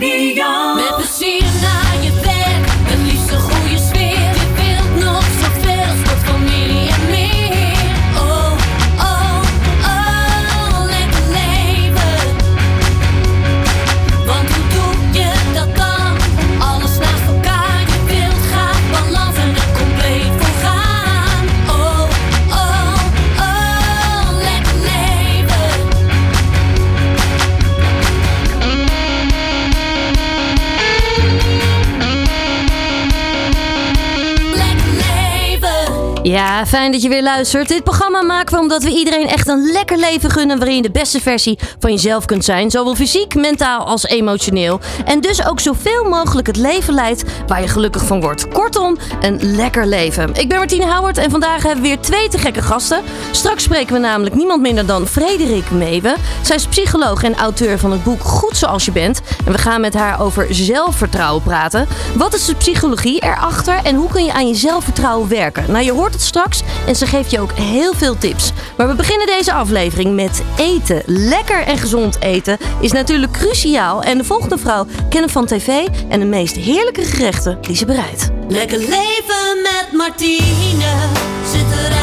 radio. Ja, fijn dat je weer luistert. Dit programma maken we omdat we iedereen echt een lekker leven gunnen waarin je de beste versie van jezelf kunt zijn. Zowel fysiek, mentaal als emotioneel. En dus ook zoveel mogelijk het leven leidt waar je gelukkig van wordt. Kortom, een lekker leven. Ik ben Martine Howard en vandaag hebben we weer twee te gekke gasten. Straks spreken we namelijk niemand minder dan Frederik Meeuwen. Zij is psycholoog en auteur van het boek Goed Zoals Je Bent. En we gaan met haar over zelfvertrouwen praten. Wat is de psychologie erachter en hoe kun je aan je zelfvertrouwen werken? Nou, je hoort het straks en ze geeft je ook heel veel tips. Maar we beginnen deze aflevering met eten. Lekker en gezond eten is natuurlijk cruciaal. En de volgende vrouw kennen van tv en de meest heerlijke gerechten die ze bereidt. Lekker leven met Martine. De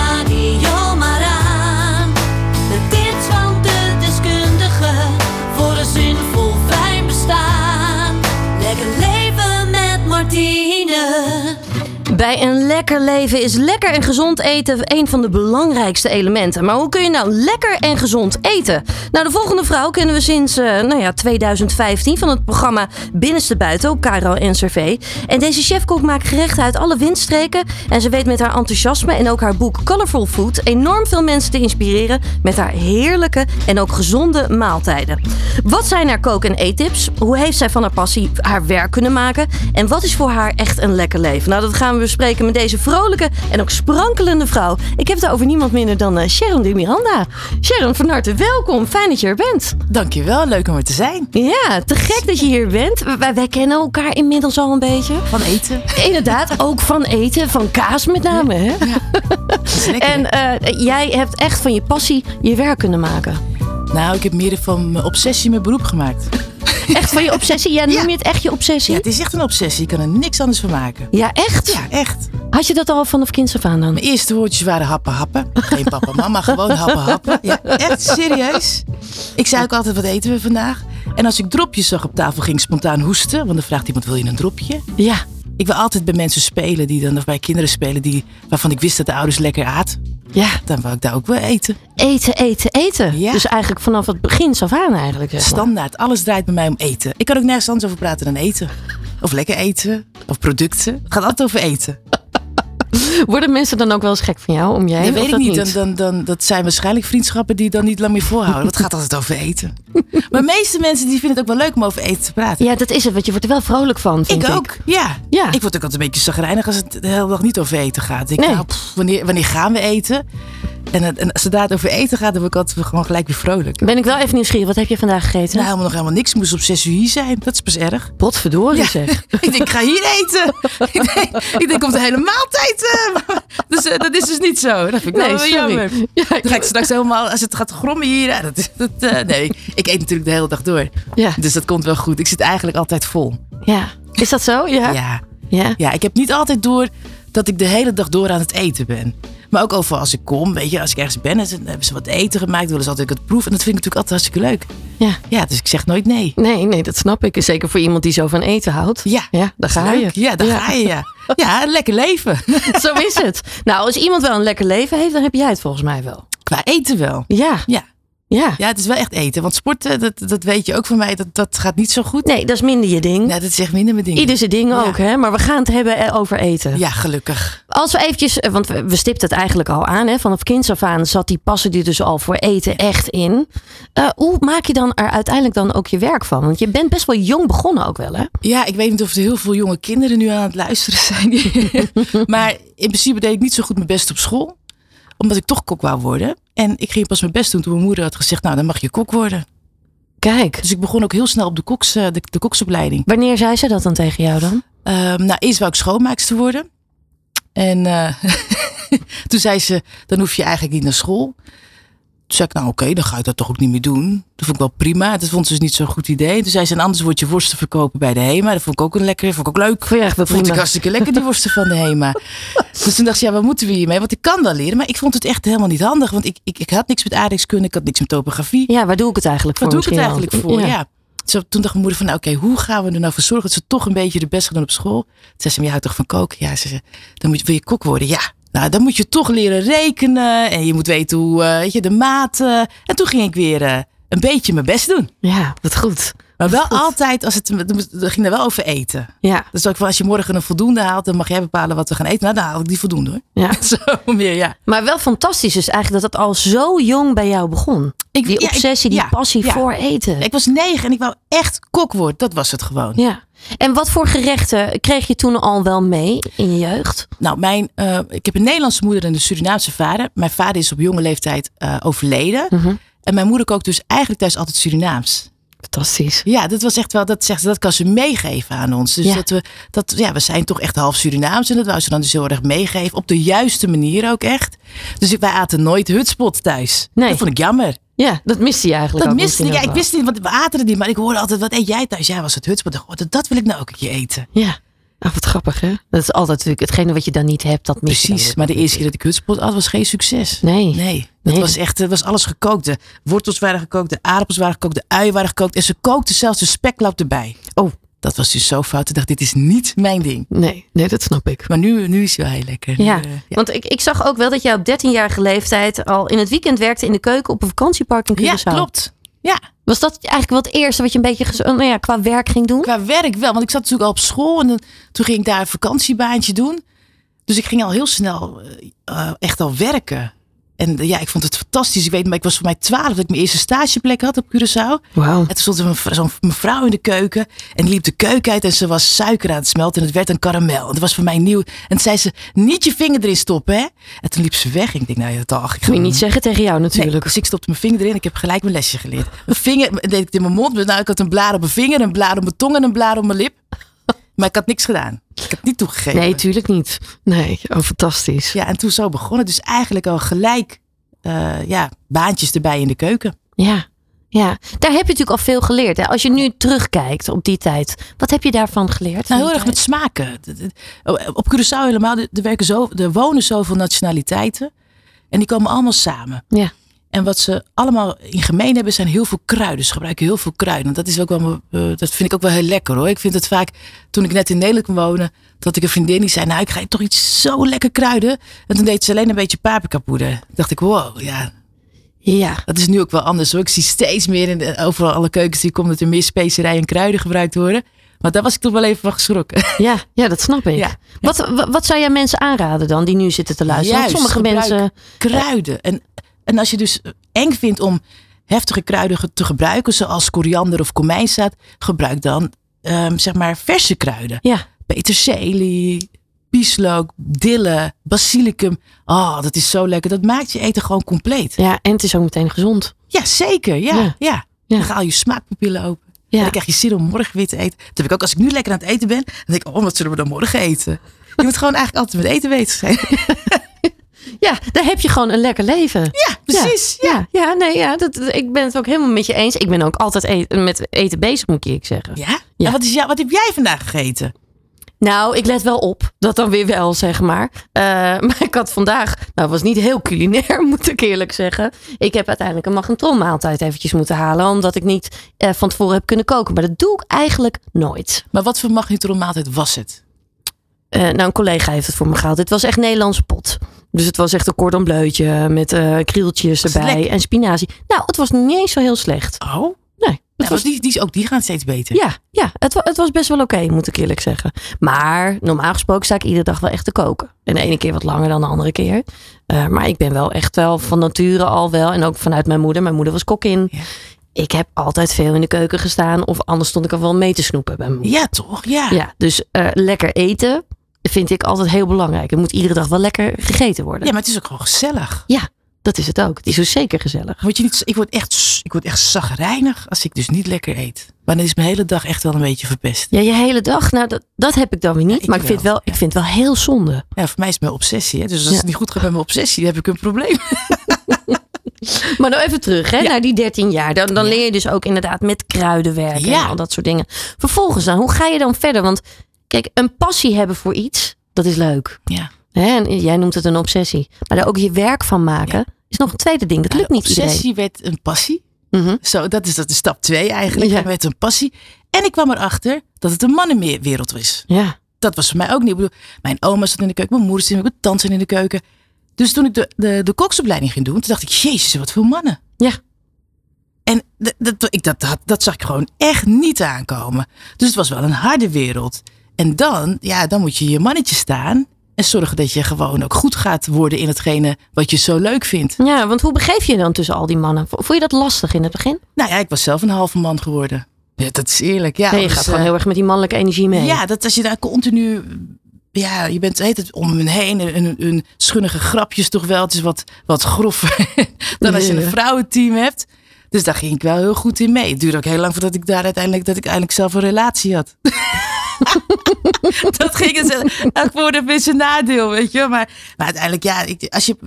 Bij een lekker leven is lekker en gezond eten een van de belangrijkste elementen. Maar hoe kun je nou lekker en gezond eten? Nou, de volgende vrouw kennen we sinds eh, nou ja, 2015 van het programma Binnenste Buiten op NCRV. En deze chefkok maakt gerechten uit alle windstreken. En ze weet met haar enthousiasme en ook haar boek Colorful Food enorm veel mensen te inspireren met haar heerlijke en ook gezonde maaltijden. Wat zijn haar kook- en eettips? Hoe heeft zij van haar passie haar werk kunnen maken? En wat is voor haar echt een lekker leven? Nou, dat gaan we bespreken met deze vrolijke en ook sprankelende vrouw. Ik heb het over niemand minder dan eh, Sharon de Miranda. Sharon, van harte welkom. Fijn dat je er bent. Dankjewel, leuk om er te zijn. Ja, te gek dat je hier bent. Wij, wij kennen elkaar inmiddels al een beetje. Van eten. Inderdaad, ook van eten, van kaas met name. Hè? Lekker. En eh, jij hebt echt van je passie je werk kunnen maken. Nou, ik heb meer van mijn obsessie mijn beroep gemaakt. Echt van je obsessie? Ja, noem Ja. je het echt je obsessie? Ja, het is echt een obsessie. Ik kan er niks anders van maken. Ja, echt? Ja, echt. Had je dat al vanaf kinds af aan dan? Mijn eerste woordjes waren happen happen. Geen papa mama, gewoon happen happen. Ja, echt serieus. Ik zei ook altijd, wat eten we vandaag? En als ik dropjes zag op tafel, ging ik spontaan hoesten. Want dan vraagt iemand, wil je een dropje? Ja. Ik wil altijd bij mensen spelen, die dan, of bij kinderen spelen, die, waarvan ik wist dat de ouders lekker aat. Ja, Dan wou ik daar ook wel eten. eten, eten, eten. Ja. Dus eigenlijk vanaf het begin af aan eigenlijk. Zeg maar. Standaard, alles draait bij mij om eten. Ik kan ook nergens anders over praten dan eten. Of lekker eten, of producten. Het gaat altijd over eten. Worden mensen dan ook wel eens gek van jou om jij? Dat weet ik dat niet. Dan, dan, dan, dat zijn waarschijnlijk vriendschappen die dan niet lang meer volhouden. Het gaat altijd over eten. Maar de meeste mensen die vinden het ook wel leuk om over eten te praten. Ja, dat is het. Want je wordt er wel vrolijk van, vind ik ik. ook, ja. Ja. Ik word ook altijd een beetje zagrijnig als het de hele dag niet over eten gaat. Ik, Nee. nou, pff, wanneer, wanneer gaan we eten? En, het- en zodra het over eten gaat, dan word ik altijd gewoon gelijk weer vrolijk. Ben ik wel even nieuwsgierig. Wat heb je vandaag gegeten? Nou, helemaal nog helemaal niks. Ik moest op zes uur hier zijn. Dat is pas erg. Potverdorie Ja. zeg. ik denk, ik ga hier eten. ik, denk, ik denk, komt de hele maaltijd. Eh. dus eh, dat is dus niet zo. Dat vind ik Nee, wel jammer. Ja, Dan ga ik straks helemaal, als het gaat grommen hier. ja, Dat, eh, nee, ik eet natuurlijk de hele dag door. Ja. Dus dat komt wel goed. Ik zit eigenlijk altijd vol. ja. Is dat zo? Ja. Ja. Ja. ja, ik heb niet altijd door dat ik de hele dag door aan het eten ben. Maar ook over als ik kom, weet je, als ik ergens ben, en ze- dan hebben ze wat eten gemaakt, willen ze altijd het proeven. En dat vind ik natuurlijk altijd hartstikke leuk. Ja. Ja, dus ik zeg nooit nee. Nee, nee, dat snap ik. Zeker voor iemand die zo van eten houdt. Ja, Ja, daar ga Leuk. je. Ja, daar ga je, ja. Ja, een lekker leven. Zo is het. Nou, als iemand wel een lekker leven heeft, dan heb jij het volgens mij wel. Qua eten wel. Ja. Ja. Ja. Ja, het is wel echt eten. Want sporten, dat, dat weet je ook van mij, dat, dat gaat niet zo goed. Nee, dat is minder je ding. Nee, dat is echt minder mijn ding. Ieder zijn ding Ja. ook, hè? Maar we gaan het hebben eh, over eten. Ja, gelukkig. Als we eventjes, eh, want we we stipten het eigenlijk al aan, hè? Vanaf kinds af aan zat die passen die dus al voor eten echt in. Eh, hoe maak je dan er uiteindelijk dan ook je werk van? Want je bent best wel jong begonnen ook wel, hè? Ja, ik weet niet of er heel veel jonge kinderen nu aan het luisteren zijn. maar in principe deed ik niet zo goed mijn best op school. Omdat ik toch kok wou worden. En ik ging pas mijn best doen toen mijn moeder had gezegd, nou dan mag je kok worden. Kijk, Dus ik begon ook heel snel op de, koks, eh, de, de koksopleiding. wanneer zei ze dat dan tegen jou dan? Ehm, nou, eerst wou ik schoonmaakster worden. En eh, toen zei ze, dan hoef je eigenlijk niet naar school. Zei ik, nou oké, dan ga ik dat toch ook niet meer doen. Dat vond ik wel prima. Dat vond ze dus niet zo'n goed idee. Toen zei ze, anders word je worsten verkopen bij de HEMA. Dat vond ik ook een lekker, vond ik ook leuk. Wel Dat vond ik hartstikke lekker, die worsten van de HEMA. dus toen dacht ze, ja, wat moeten we hiermee? Want ik kan wel leren, maar ik vond het echt helemaal niet handig. Want ik, ik, ik had niks met aardrijkskunde, ik had niks met topografie. Ja, waar doe ik het eigenlijk voor? Wat doe ik het eigenlijk voor? Ja. Toen dacht mijn moeder van, nou, oké, hoe gaan we er nou voor zorgen dat ze toch een beetje de best gaan doen op school? Toen zei ze, je houdt toch van koken? Ja, ze zei, dan moet wil je kok worden? Ja. Nou, dan moet je toch leren rekenen en je moet weten hoe, eh, weet je, de maten. En toen ging ik weer eh, een beetje mijn best doen. Ja, wat goed. Maar wel Goed. altijd, als het, dan ging er wel over eten. Ja, Dus ook van, als je morgen een voldoende haalt, dan mag jij bepalen wat we gaan eten. Nou, dan haal ik die voldoende hoor. ja. Zo meer, ja. Maar wel fantastisch is eigenlijk dat het al zo jong bij jou begon. Ik, Die ja, ik- obsessie, die passie ja. voor eten. Ik was negen en ik wou echt kok worden. Dat was het gewoon. Ja. En wat voor gerechten kreeg je toen al wel mee in je jeugd? Nou, mijn, eh, ik heb een Nederlandse moeder en een Surinaamse vader. Mijn vader is op jonge leeftijd eh, overleden. Mhm. En mijn moeder kookt dus eigenlijk thuis altijd Surinaams. Fantastisch. Ja, dat was echt wel, dat zegt ze, dat kan ze meegeven aan ons. Dus Ja. dat we, dat, ja, we zijn toch echt half Surinaams. En dat wou ze dan dus heel erg meegeven. Op de juiste manier ook echt. Dus wij aten nooit hutspot thuis. Nee. Dat vond ik jammer. Ja, dat miste je eigenlijk Dat miste ik. Ja, ik wist niet, want we aten het niet. Maar ik hoorde altijd, wat eet jij thuis? Ja, was het hutspot. Dat wil ik nou ook een keer eten. Ja. Ah, wat grappig hè? Dat is altijd natuurlijk hetgene wat je dan niet hebt, dat mis Precies. Maar de eerste keer dat ik hutspot had, was geen succes. Nee. Nee, dat Nee. was echt, het was alles gekookt. De wortels waren gekookt, de aardappels waren gekookt, de uien waren gekookt. En ze kookte zelfs de speklap erbij. Oh. Dat was dus zo fout. Ik dacht, dit is niet mijn ding. Nee, nee, dat snap ik. Maar nu, nu is heel lekker. Nu, Ja, eh, ja. want ik, ik zag ook wel dat jij op 13-jarige leeftijd al in het weekend werkte in de keuken op een vakantiepark in ja Curaçao. klopt. Ja, Was dat eigenlijk wel het eerste wat je een beetje gez- nou ja, qua werk ging doen? qua werk wel. Want ik zat natuurlijk al op school en dan, toen ging ik daar een vakantiebaantje doen. Dus ik ging al heel snel eh, eh, echt al werken. En ja, ik vond het fantastisch. Ik weet, maar ik was voor mij twaalf dat ik mijn eerste stageplek had op Curaçao. Wauw. En toen stond er zo'n mevrouw in de keuken. En die liep de keuken uit en ze was suiker aan het smelten. En het werd een karamel. En dat was voor mij nieuw. En toen zei ze, niet je vinger erin stoppen, hè. En toen liep ze weg. En ik denk, nou ja, toch. Ik ga Moet je niet zeggen tegen jou Nee, natuurlijk. dus ik stopte mijn vinger erin. Ik heb gelijk mijn lesje geleerd. Mijn vinger deed ik in mijn mond. Nou, ik had een blaar op mijn vinger, een blaar op mijn tong en een blaar op mijn lip. Maar ik had niks gedaan. Ik heb niet toegegeven. Nee, tuurlijk niet. Nee, oh fantastisch. Ja, en toen zo begonnen. Dus eigenlijk al gelijk eh, ja, baantjes erbij in de keuken. Ja. ja, daar heb je natuurlijk al veel geleerd. Hè? Als je nu terugkijkt op die tijd, wat heb je daarvan geleerd? Nou, heel erg met smaken. Oh, Op Curaçao helemaal, er werken zo, er wonen zoveel nationaliteiten. En die komen allemaal samen. Ja. En wat ze allemaal in gemeen hebben, zijn heel veel kruiden. Ze gebruiken heel veel kruiden. En dat, is ook wel, eh, dat vind ik ook wel heel lekker hoor. Ik vind het vaak, toen ik net in Nederland kwam wonen, dat ik een vriendin die zei, nou ik ga toch iets zo lekker kruiden. En toen deed ze alleen een beetje paprika poeder. Toen dacht ik, wow, ja, Ja, dat is nu ook wel anders hoor. Ik zie steeds meer in de, overal alle keukens die komen dat er meer specerijen en kruiden gebruikt worden. Maar daar was ik toch wel even van geschrokken. ja, ja, dat snap ik. Ja. Wat, wa- wat zou jij mensen aanraden dan die nu zitten te luisteren? Want sommige mensen. Kruiden. En, en als je dus eng vindt om heftige kruiden te gebruiken, zoals koriander of komijnzaad, gebruik dan ehm, zeg maar verse kruiden. Ja, Peterselie, bieslook, dille, basilicum. Oh, dat is zo lekker. Dat maakt je eten gewoon compleet. ja, en het is ook meteen gezond. Ja, zeker. Ja, Ja. ja. Ja. Dan ga je smaakpapillen open. En Ja, dan krijg je zin om morgen weer te eten. Dat heb ik ook als ik nu lekker aan het eten ben. Dan denk ik, oh, wat zullen we dan morgen eten? Je moet gewoon eigenlijk altijd met eten bezig zijn. ja, daar heb je gewoon een lekker leven. Ja, precies. Ja. Ja, ja, nee, ja, dat, ik ben het ook helemaal met je eens. Ik ben ook altijd e- met eten bezig, moet ik zeggen. Ja? Ja. En wat, is jou, wat heb jij vandaag gegeten? Nou, ik let wel op. Dat dan weer wel, zeg maar. Eh, maar ik had vandaag, nou, het was niet heel culinair, moet ik eerlijk zeggen. Ik heb uiteindelijk een magnetronmaaltijd eventjes moeten halen, omdat ik niet eh, van tevoren heb kunnen koken. Maar dat doe ik eigenlijk nooit. Maar wat voor magnetronmaaltijd was het? Eh, nou, een collega heeft het voor me gehaald. Het was echt Nederlandse pot. Dus het was echt een cordon bleutje met eh krieltjes Was erbij en spinazie. Nou, het was niet eens zo heel slecht. Oh? Nee, het Nou, was die, die, is ook die gaan steeds beter. Ja, ja het, het was best wel oké, moet ik eerlijk zeggen. Maar normaal gesproken sta ik iedere dag wel echt te koken. En de ene keer wat langer dan de andere keer. Eh, maar ik ben wel echt wel van nature al wel. En ook vanuit mijn moeder. Mijn moeder was kokkin. Ja. Ik heb altijd veel in de keuken gestaan. Of anders stond ik er wel mee te snoepen bij mijn moeder. Ja, toch? Ja. Ja, dus eh, lekker eten vind ik altijd heel belangrijk. Het moet iedere dag wel lekker gegeten worden. Ja, maar het is ook gewoon gezellig. Dat is het ook. Het is zo zeker gezellig. Word je niet, ik, word echt, ik word echt zagrijnig als ik dus niet lekker eet. Maar dan is mijn hele dag echt wel een beetje verpest. Ja, je hele dag. Nou, dat, dat heb ik dan weer niet. ik maar ik vind, wel, wel, ja. ik vind het wel heel zonde. Ja, voor mij is het mijn obsessie. Hè? Dus als Ja. het niet goed gaat met mijn obsessie, dan heb ik een probleem. Maar nou even terug, hè, Ja. naar die 13 jaar. Dan, dan Ja. leer je dus ook inderdaad met kruiden werken Ja. en al dat soort dingen. Vervolgens dan, hoe ga je dan verder? Want kijk, een passie hebben voor iets, dat is leuk. Ja. Hè? En jij noemt het een obsessie. Maar daar ook je werk van maken, is nog een tweede ding. Dat lukt De niet iedereen. obsessie werd een passie. Mhm. Zo, dat is, dat is stap twee eigenlijk. Ja. Werd een passie. En ik kwam erachter dat het een mannenwereld was. Ja. Dat was voor mij ook niet. Ik bedoel, mijn oma zat in de keuken, mijn moeder zat in de keuken, mijn tante zat in de keuken. Dus toen ik de, de, de koksopleiding ging doen, toen dacht ik, jezus, wat veel mannen. Ja. En dat, dat, ik, dat, dat, dat zag ik gewoon echt niet aankomen. Dus het was wel een harde wereld. En dan, ja, dan moet je je mannetje staan. En zorgen dat je gewoon ook goed gaat worden in hetgene wat je zo leuk vindt. ja, want hoe begeef je dan tussen al die mannen? Vond je dat lastig in het begin? Nou ja, ik was zelf een halve man geworden. Ja, dat is eerlijk. Ja, Nee, je dus, gaat gewoon eh, heel erg met die mannelijke energie mee. Ja, dat als je daar continu. Ja, je bent heet het om hen heen. Een, een, een schunnige grapjes toch wel. Het is wat, wat groffer dan als je een vrouwenteam hebt. Dus daar ging ik wel heel goed in mee. Het duurde ook heel lang voordat ik daar uiteindelijk, dat ik eindelijk zelf een relatie had. dat ging het elk voor een beetje nadeel, weet je. wel. Maar, maar uiteindelijk, ja, ik, als je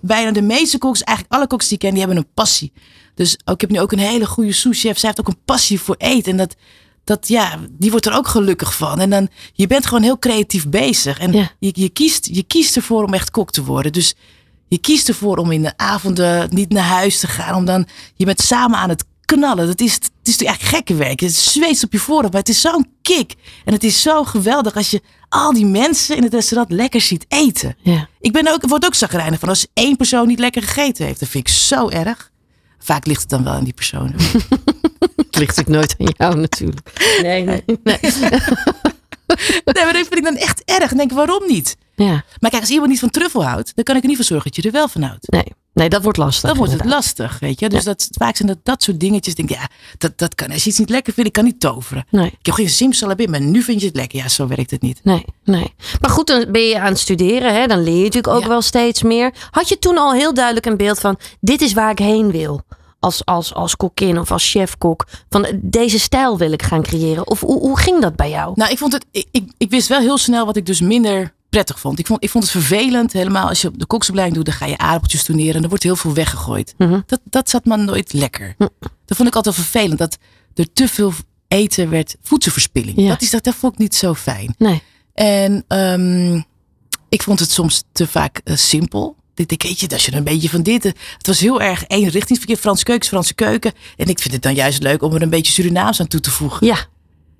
bijna de meeste koks, eigenlijk alle koks die ik ken, die hebben een passie. Dus ook, ik heb nu ook een hele goede sous-chef. Zij heeft ook een passie voor eten. En dat, dat, ja, die wordt er ook gelukkig van. En dan, je bent gewoon heel creatief bezig. En Ja. je, je, kiest, je kiest ervoor om echt kok te worden. Dus je kiest ervoor om in de avonden niet naar huis te gaan. Om dan, je bent samen aan het knallen. Dat is, het is eigenlijk gekke werk. Het zweet op je voorhoofd, maar het is zo'n kick. En het is zo geweldig als je al die mensen in het restaurant lekker ziet eten. Ja. Ik ben ook, word ook zagrijnig van als één persoon niet lekker gegeten heeft. Dat vind ik zo erg. Vaak ligt het dan wel aan die persoon. Het ligt natuurlijk nooit aan jou natuurlijk. Nee, nee, nee. Nee, maar dat vind ik dan echt erg. En denk ik, waarom niet? Ja, Maar kijk, als iemand niet van truffel houdt, dan kan ik er niet voor zorgen dat je er wel van houdt. nee. Nee, dat wordt lastig. Dan wordt het inderdaad. lastig, weet je. Dus dat, vaak zijn dat dat soort dingetjes. Ik denk, ja, dat, dat kan. Als je iets niet lekker vindt, ik kan niet toveren. Nee. Ik heb geen simsalabim, maar nu vind je het lekker. Ja, zo werkt het niet. Nee, nee. Maar goed, dan ben je aan het studeren. Hè? Dan leer je natuurlijk ook Ja. wel steeds meer. Had je toen al heel duidelijk een beeld van... dit is waar ik heen wil? Als, als, als kokkin of als chefkok. Van eh, deze stijl wil ik gaan creëren. Of hoe, hoe ging dat bij jou? Nou, ik, vond het, ik, ik, ik wist wel heel snel wat ik dus minder prettig vond. Ik vond, ik vond het vervelend. Helemaal als je op de koksopleiding doet, dan ga je aardappeltjes toneren. En er wordt heel veel weggegooid. Mhm. dat, dat zat me nooit lekker. Hm. Dat vond ik altijd vervelend. Dat er te veel eten werd. Voedselverspilling. Ja. Dat, is, dat, dat vond ik niet zo fijn. Nee. En ehm, ik vond het soms te vaak eh, simpel. Ik denk, weet je, als je een beetje van dit. Het was heel erg eenrichtingsverkeer. Franse keuken is Franse keuken. En ik vind het dan juist leuk om er een beetje Surinaams aan toe te voegen. Ja,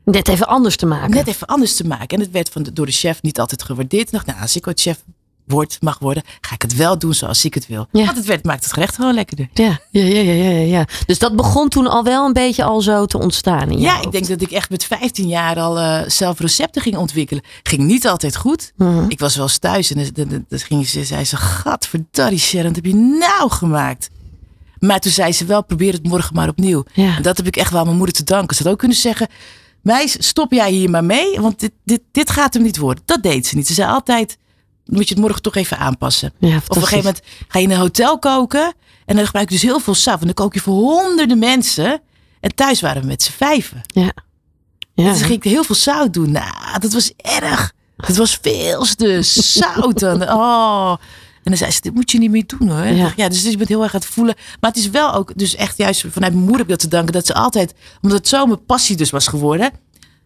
net even anders te maken. Net even anders te maken. En het werd van de, door de chef niet altijd gewaardeerd. Ik dacht, nou, als ik ooit chef word, mag worden, ga ik het wel doen zoals ik het wil. Ja. Want het werd, maakt het gerecht gewoon lekkerder. Ja, ja, ja, ja, ja, ja. Dus dat begon toen al wel een beetje al zo te ontstaan in Ja, ik denk dat ik echt met 15 jaar al eh, zelf recepten ging ontwikkelen. Ging niet altijd goed. Mhm. Ik was wel eens thuis en dan- ging ze, zei ze, gadverdarrie Sharon, wat heb je nou gemaakt? Maar toen zei ze wel, probeer het morgen maar opnieuw. Ja. En dat heb ik echt wel aan mijn moeder te danken. Ze had ook kunnen zeggen, meis, stop jij hier maar mee, want dit, dit, dit gaat hem niet worden. Dat deed ze niet. Ze zei altijd, moet je het morgen toch even aanpassen. Ja, Of op een gegeven moment ga je in een hotel koken. En dan gebruik je dus heel veel saf. En dan kook je voor honderden mensen. En thuis waren we met z'n vijven. Ja. Ja. Dus dan ging ik heel veel zout doen. Nou, dat was erg. Het was veel te zout. dan. Oh. En dan zei ze, dit moet je niet meer doen hoor. Ja. Ja. dus je bent heel erg aan het voelen. Maar het is wel ook, dus echt juist vanuit mijn moeder heb ik dat te danken. Dat ze altijd, omdat het zo mijn passie dus was geworden.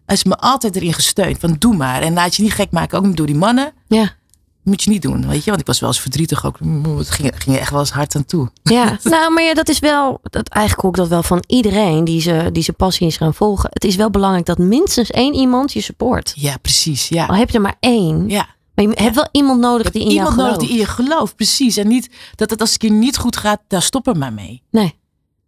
Is me altijd erin gesteund. Van doe maar. En laat je niet gek maken. Ook door die mannen. ja. Moet je niet doen, weet je. Want ik was wel eens verdrietig ook. Het ging, ging echt wel eens hard aan toe. Ja, nou, maar ja, dat is wel, dat, eigenlijk hoor ik dat wel van iedereen die ze, die zijn passie is gaan volgen. Het is wel belangrijk dat minstens één iemand je support. Ja, precies. Ja. Al heb je er maar één, ja. maar je hebt wel iemand nodig die in Iemand gelooft. nodig die in je gelooft, precies. En niet dat het als het een keer niet goed gaat, daar stop er maar mee. Nee,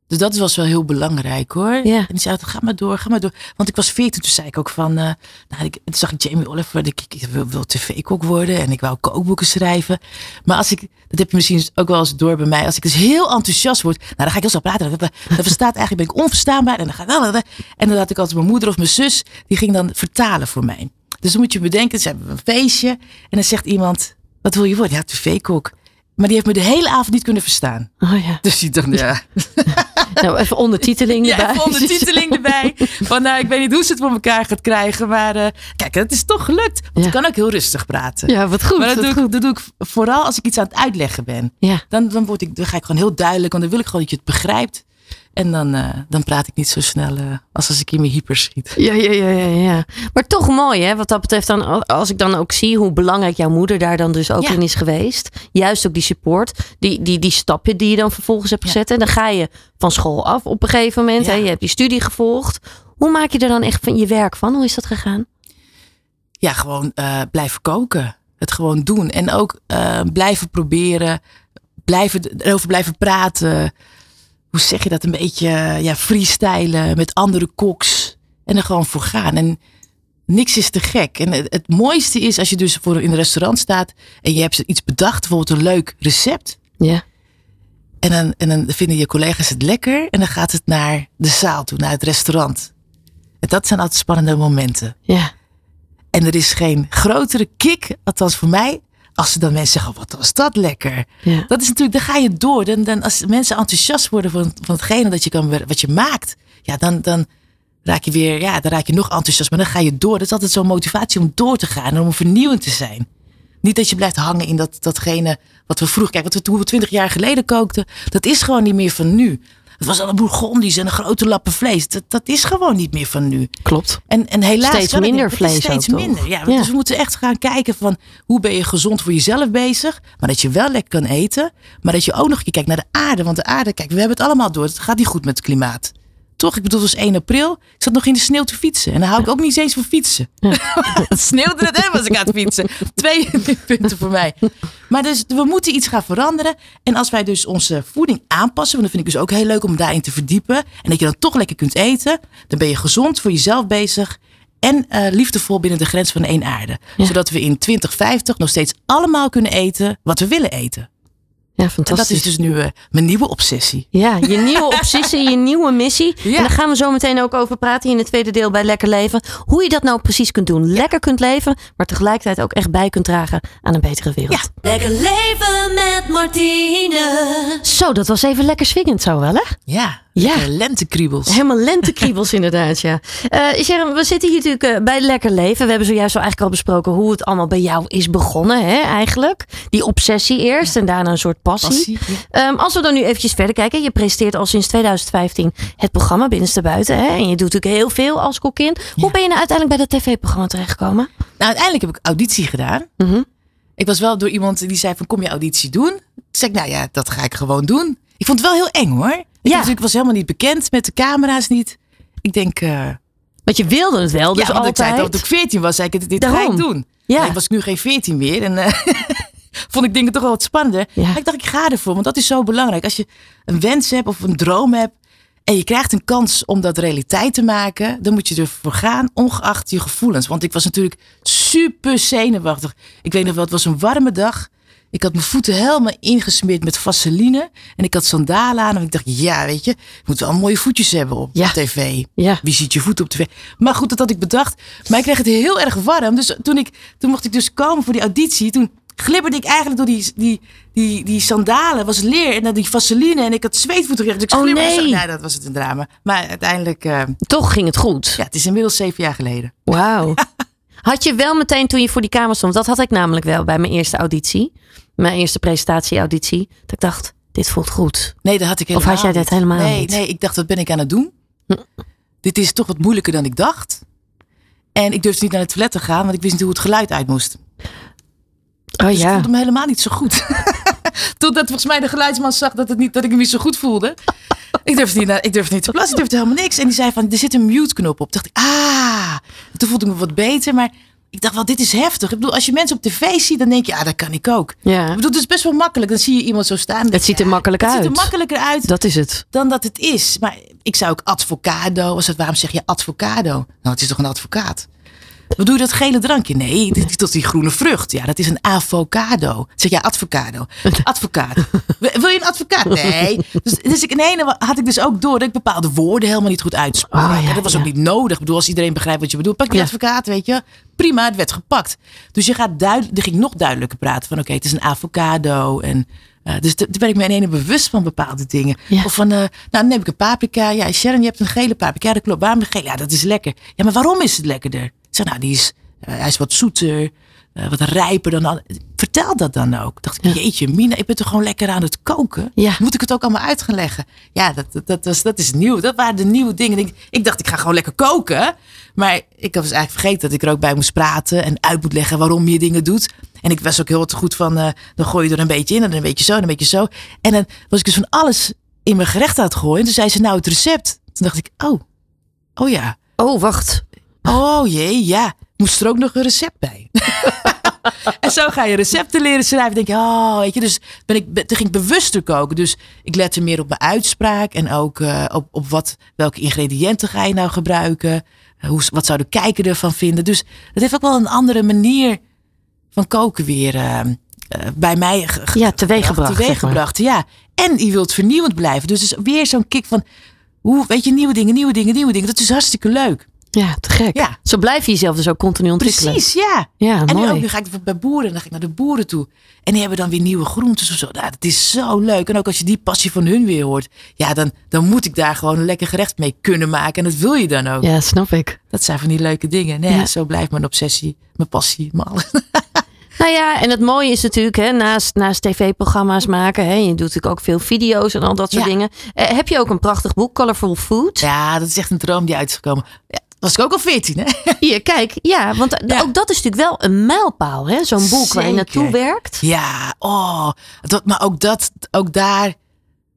Dus dat was wel heel belangrijk hoor. Ja. En die zei, altijd, ga maar door, ga maar door. Want ik was veertien, toen zei ik ook van, eh, nou, ik, toen zag ik Jamie Oliver, ik, ik wil, wil tv-kok worden en ik wou kookboeken schrijven. Maar als ik, dat heb je misschien ook wel eens door bij mij, als ik dus heel enthousiast word, nou dan ga ik heel snel praten. Dan, dan verstaat eigenlijk, ben ik onverstaanbaar en dan ga ik, en dan had ik altijd mijn moeder of mijn zus, die ging dan vertalen voor mij. Dus dan moet je bedenken, ze hebben een feestje en dan zegt iemand, wat wil je worden? Ja, tv-kok. Maar die heeft me de hele avond niet kunnen verstaan. Oh ja. Dus die dacht, ja. Nou, even ondertiteling Ja, erbij. even ondertiteling erbij. Van nou, ik weet niet hoe ze het voor elkaar gaat krijgen. Maar eh, kijk, het is toch gelukt. Want Ja. ik kan ook heel rustig praten. Ja, wat goed. maar dat doe, goed. ik, dat doe ik vooral als ik iets aan het uitleggen ben. Ja. Dan, dan, word ik, dan ga ik gewoon heel duidelijk. Want dan wil ik gewoon dat je het begrijpt. En dan, eh, dan praat ik niet zo snel eh, als als ik in mijn hyper schiet. Ja, ja, ja, ja, ja. Maar toch mooi, hè? Wat dat betreft, dan, als ik dan ook zie hoe belangrijk jouw moeder daar dan dus ook Ja. in is geweest. Juist ook die support, die, die, die stapje die je dan vervolgens hebt Ja. gezet. En dan ga je van school af op een gegeven moment. Ja. Hè? Je hebt die studie gevolgd. Hoe maak je er dan echt van je werk van? Hoe is dat gegaan? Ja, gewoon eh, blijven koken. Het gewoon doen. En ook blijven proberen. Blijven, erover blijven praten. Hoe zeg je dat? Een beetje ja, freestylen met andere koks. En er gewoon voor gaan. En niks is te gek. En het, het mooiste is als je dus voor in een restaurant staat. En je hebt iets bedacht. Bijvoorbeeld een leuk recept. Ja. En dan, en dan vinden je collega's het lekker. En dan gaat het naar de zaal toe, naar het restaurant. En dat zijn altijd spannende momenten. Ja. En er is geen grotere kick, althans voor mij, als ze dan mensen zeggen, wat was dat lekker. Ja. Dat is natuurlijk, dan ga je door. Dan, dan als mensen enthousiast worden van, van hetgene dat je kan, wat je maakt. Ja, dan, dan raak je weer, ja, dan raak je nog enthousiast. Maar dan ga je door. Dat is altijd zo'n motivatie om door te gaan en om vernieuwend te zijn. Niet dat je blijft hangen in dat, datgene wat we vroeger, kijk, wat we toen we twintig jaar geleden kookten, dat is gewoon niet meer van nu. Het was al een bourgondisch en een grote lappen vlees. Dat, dat is gewoon niet meer van nu. Klopt. En, en helaas Steeds minder niet. Vlees steeds toch? minder. Ja, Ja. Dus we moeten echt gaan kijken van hoe ben je gezond voor jezelf bezig. Maar dat je wel lekker kan eten. Maar dat je ook nog een keer kijkt naar de aarde. Want de aarde, kijk, we hebben het allemaal door. Het gaat niet goed met het klimaat. Toch? Ik bedoel, het was 1 april. Ik zat nog in de sneeuw te fietsen. En dan hou ik ook niet eens van fietsen. het sneeuwde net als ik aan het fietsen. Twee punten voor mij. Maar dus we moeten iets gaan veranderen. En als wij dus onze voeding aanpassen. Want dat vind ik dus ook heel leuk om daarin te verdiepen. En dat je dan toch lekker kunt eten. Dan ben je gezond voor jezelf bezig. En eh, liefdevol binnen de grens van één aarde. Ja. Zodat we in 2050 nog steeds allemaal kunnen eten wat we willen eten. Ja, En fantastisch. dat is dus nu eh, mijn nieuwe obsessie. Ja, je nieuwe obsessie, je nieuwe missie. Ja. En daar gaan we zo meteen ook over praten in het tweede deel bij Lekker Leven. Hoe je dat nou precies kunt doen. Lekker kunt leven, maar tegelijkertijd ook echt bij kunt dragen aan een betere wereld. Ja. Lekker leven met Martine. Zo, dat was even lekker swingend zo wel, hè? Ja, Ja. lekkere lentekriebels. Helemaal lentekriebels inderdaad, ja. Eh Sharon, we zitten hier natuurlijk eh, bij Lekker Leven. We hebben zojuist al eigenlijk al besproken hoe het allemaal bij jou is begonnen, hè, eigenlijk. Die obsessie eerst en daarna een soort passie. Passie, ja. Ehm, als we dan nu eventjes verder kijken. Je presenteert al sinds 2015 het programma Binnenste Buiten. Hè? En je doet natuurlijk heel veel als kokkin. Hoe ben je nou uiteindelijk bij dat tv-programma terechtgekomen? Nou, uiteindelijk heb ik auditie gedaan. Mhm. Ik was wel door iemand die zei van kom je auditie doen? Toen zei ik nou ja, dat ga ik gewoon doen. Ik vond het wel heel eng hoor. Ik, Ja. ik was helemaal niet bekend met de camera's niet. Ik denk, eh Want je wilde het wel, dus ja, want ik zei altijd. toen ik 14 was, zei ik dit, dit ga ik doen. Ja. Ik was nu geen 14 meer en eh, vond ik dingen toch wel wat spannender. Ja. Maar ik dacht ik ga ervoor, want dat is zo belangrijk. Als je een wens hebt of een droom hebt en je krijgt een kans om dat realiteit te maken, dan moet je ervoor gaan, ongeacht je gevoelens. Want ik was natuurlijk super zenuwachtig. Ik weet nog wel, het was een warme dag. Ik had mijn voeten helemaal ingesmeerd met vaseline. En ik had sandalen aan. En ik dacht, ja, weet je, je moet wel mooie voetjes hebben op Ja. tv. Ja. Wie ziet je voet op tv? Maar goed, dat had ik bedacht. Maar ik kreeg het heel erg warm. Dus toen, ik, toen mocht ik dus komen voor die auditie. Toen glibberde ik eigenlijk door die, die, die, die sandalen. was leer en dan die vaseline. En ik had zweetvoeten gekregen. Dus ik Oh, zo. nee. Nee, dat was het een drama. Maar uiteindelijk, eh, Toch ging het goed. ja, het is inmiddels zeven jaar geleden. Wauw. Had je wel meteen toen je voor die kamer stond, dat had ik namelijk wel bij mijn eerste auditie. Mijn eerste presentatieauditie. Dat ik dacht, dit voelt goed. Nee, dat had ik Of helemaal had jij dat helemaal nee, niet? Nee, ik dacht, wat ben ik aan het doen? Hm. Dit is toch wat moeilijker dan ik dacht. En ik durfde niet naar het toilet te gaan, want ik wist niet hoe het geluid uit moest. Oh Dus ik ja. voelde me helemaal niet zo goed. Totdat volgens mij de geluidsman zag dat, het niet, dat ik me niet zo goed voelde. Ik durfde niet, naar, ik durfde niet te plassen, ik durfde helemaal niks. En die zei van, er zit een mute knop op. Toen dacht ik, ah. Toen voelde ik me wat beter, maar ik dacht wel, dit is heftig. Ik bedoel, als je mensen op tv ziet, dan denk je, ah, dat kan ik ook. Ja. Ik bedoel, het is best wel makkelijk. Dan zie je iemand zo staan. denk Het ziet er makkelijk Het ziet uit. er makkelijker uit Dat is het. dan dat het is. Maar ik zou ook advocado, was het, waarom zeg je advocado? Nou, het is toch een advocaat? Wat doe je dat gele drankje? Nee, dit is tot die groene vrucht. Ja, dat is een avocado. Zeg jij avocado? Advocaat. Wil je een advocaat? Nee. Dus, dus ik, nee, dan had ik dus ook door dat ik bepaalde woorden helemaal niet goed uitsprak. Oh, ja, En dat was ook ja. niet nodig. Ik bedoel, als iedereen begrijpt wat je bedoelt, pak je Ja. advocaat, weet je. Prima, het werd gepakt. Dus je gaat duidelijk, ging nog duidelijker praten van, oké, het is een avocado en... eh, dus daar ben ik me in ene bewust van bepaalde dingen. Ja. Of van, eh, nou dan neem ik een paprika. Ja, Sharon, je hebt een gele paprika. Ja, dat klopt. Waarom de gele? Ja, dat is lekker. Ja, maar waarom is het lekkerder? Zeg, nou, die is, eh, hij is wat zoeter, eh, wat rijper dan... an- Vertel dat dan ook. Dacht ik, jeetje, Mina, ik ben toch gewoon lekker aan het koken? Ja. Moet ik het ook allemaal uit gaan leggen? Ja, dat, dat, dat, was, dat is nieuw. Dat waren de nieuwe dingen. Ik, ik dacht, ik ga gewoon lekker koken. Maar ik was eigenlijk vergeten dat ik er ook bij moest praten. En uit moet leggen waarom je dingen doet. En ik was ook heel goed van, eh, dan gooi je er een beetje in. En dan een beetje zo, en een beetje zo. En dan was ik dus van alles in mijn gerecht aan het gooien. En toen zei ze, nou, het recept. Toen dacht ik, oh, oh ja. Oh, wacht. Oh jee, ja. Moest er ook nog een recept bij. en zo ga je recepten leren schrijven. Denk je, oh, weet je. Dus ben ik, ben- toen ging ik bewuster koken. Dus ik lette meer op mijn uitspraak. En ook eh, op, op wat, welke ingrediënten ga je nou gebruiken. Hoe, wat zou de kijker ervan vinden. Dus het heeft ook wel een andere manier van koken weer eh, eh, bij mij Ja, teweeggebracht, zeg maar. teweeggebracht, ja. En je wilt vernieuwend blijven. Dus het is weer zo'n kick van, hoe, weet je, nieuwe dingen, nieuwe dingen, nieuwe dingen. Dat is hartstikke leuk. Ja, te gek. Ja. Zo blijf je jezelf dus ook continu ontwikkelen. Precies, ja. Ja, en nu, mooi. ook, nu ga ik bijvoorbeeld bij boeren, dan ga ik naar de boeren toe. En die hebben dan weer nieuwe groentes of zo. Nou, dat is zo leuk. En ook als je die passie van hun weer hoort, ja, dan, dan moet ik daar gewoon een lekker gerecht mee kunnen maken. En dat wil je dan ook. Ja, snap ik. Dat zijn van die leuke dingen. Nee, Ja. Zo blijft mijn obsessie, mijn passie, mijn alles. Nou ja, en het mooie is natuurlijk, hè, naast, naast tv-programma's maken, hè, je doet natuurlijk ook veel video's en al dat soort Ja. dingen. Eh, heb je ook een prachtig boek, Colorful Food? Ja, dat is echt een droom die uit is gekomen. Ja, was ik ook al veertien, hè? Hier, kijk, ja, want Ja. ook dat is natuurlijk wel een mijlpaal, hè? Zo'n boek waar je Zeker. naartoe werkt. Ja, oh. Dat, maar ook dat, ook daar,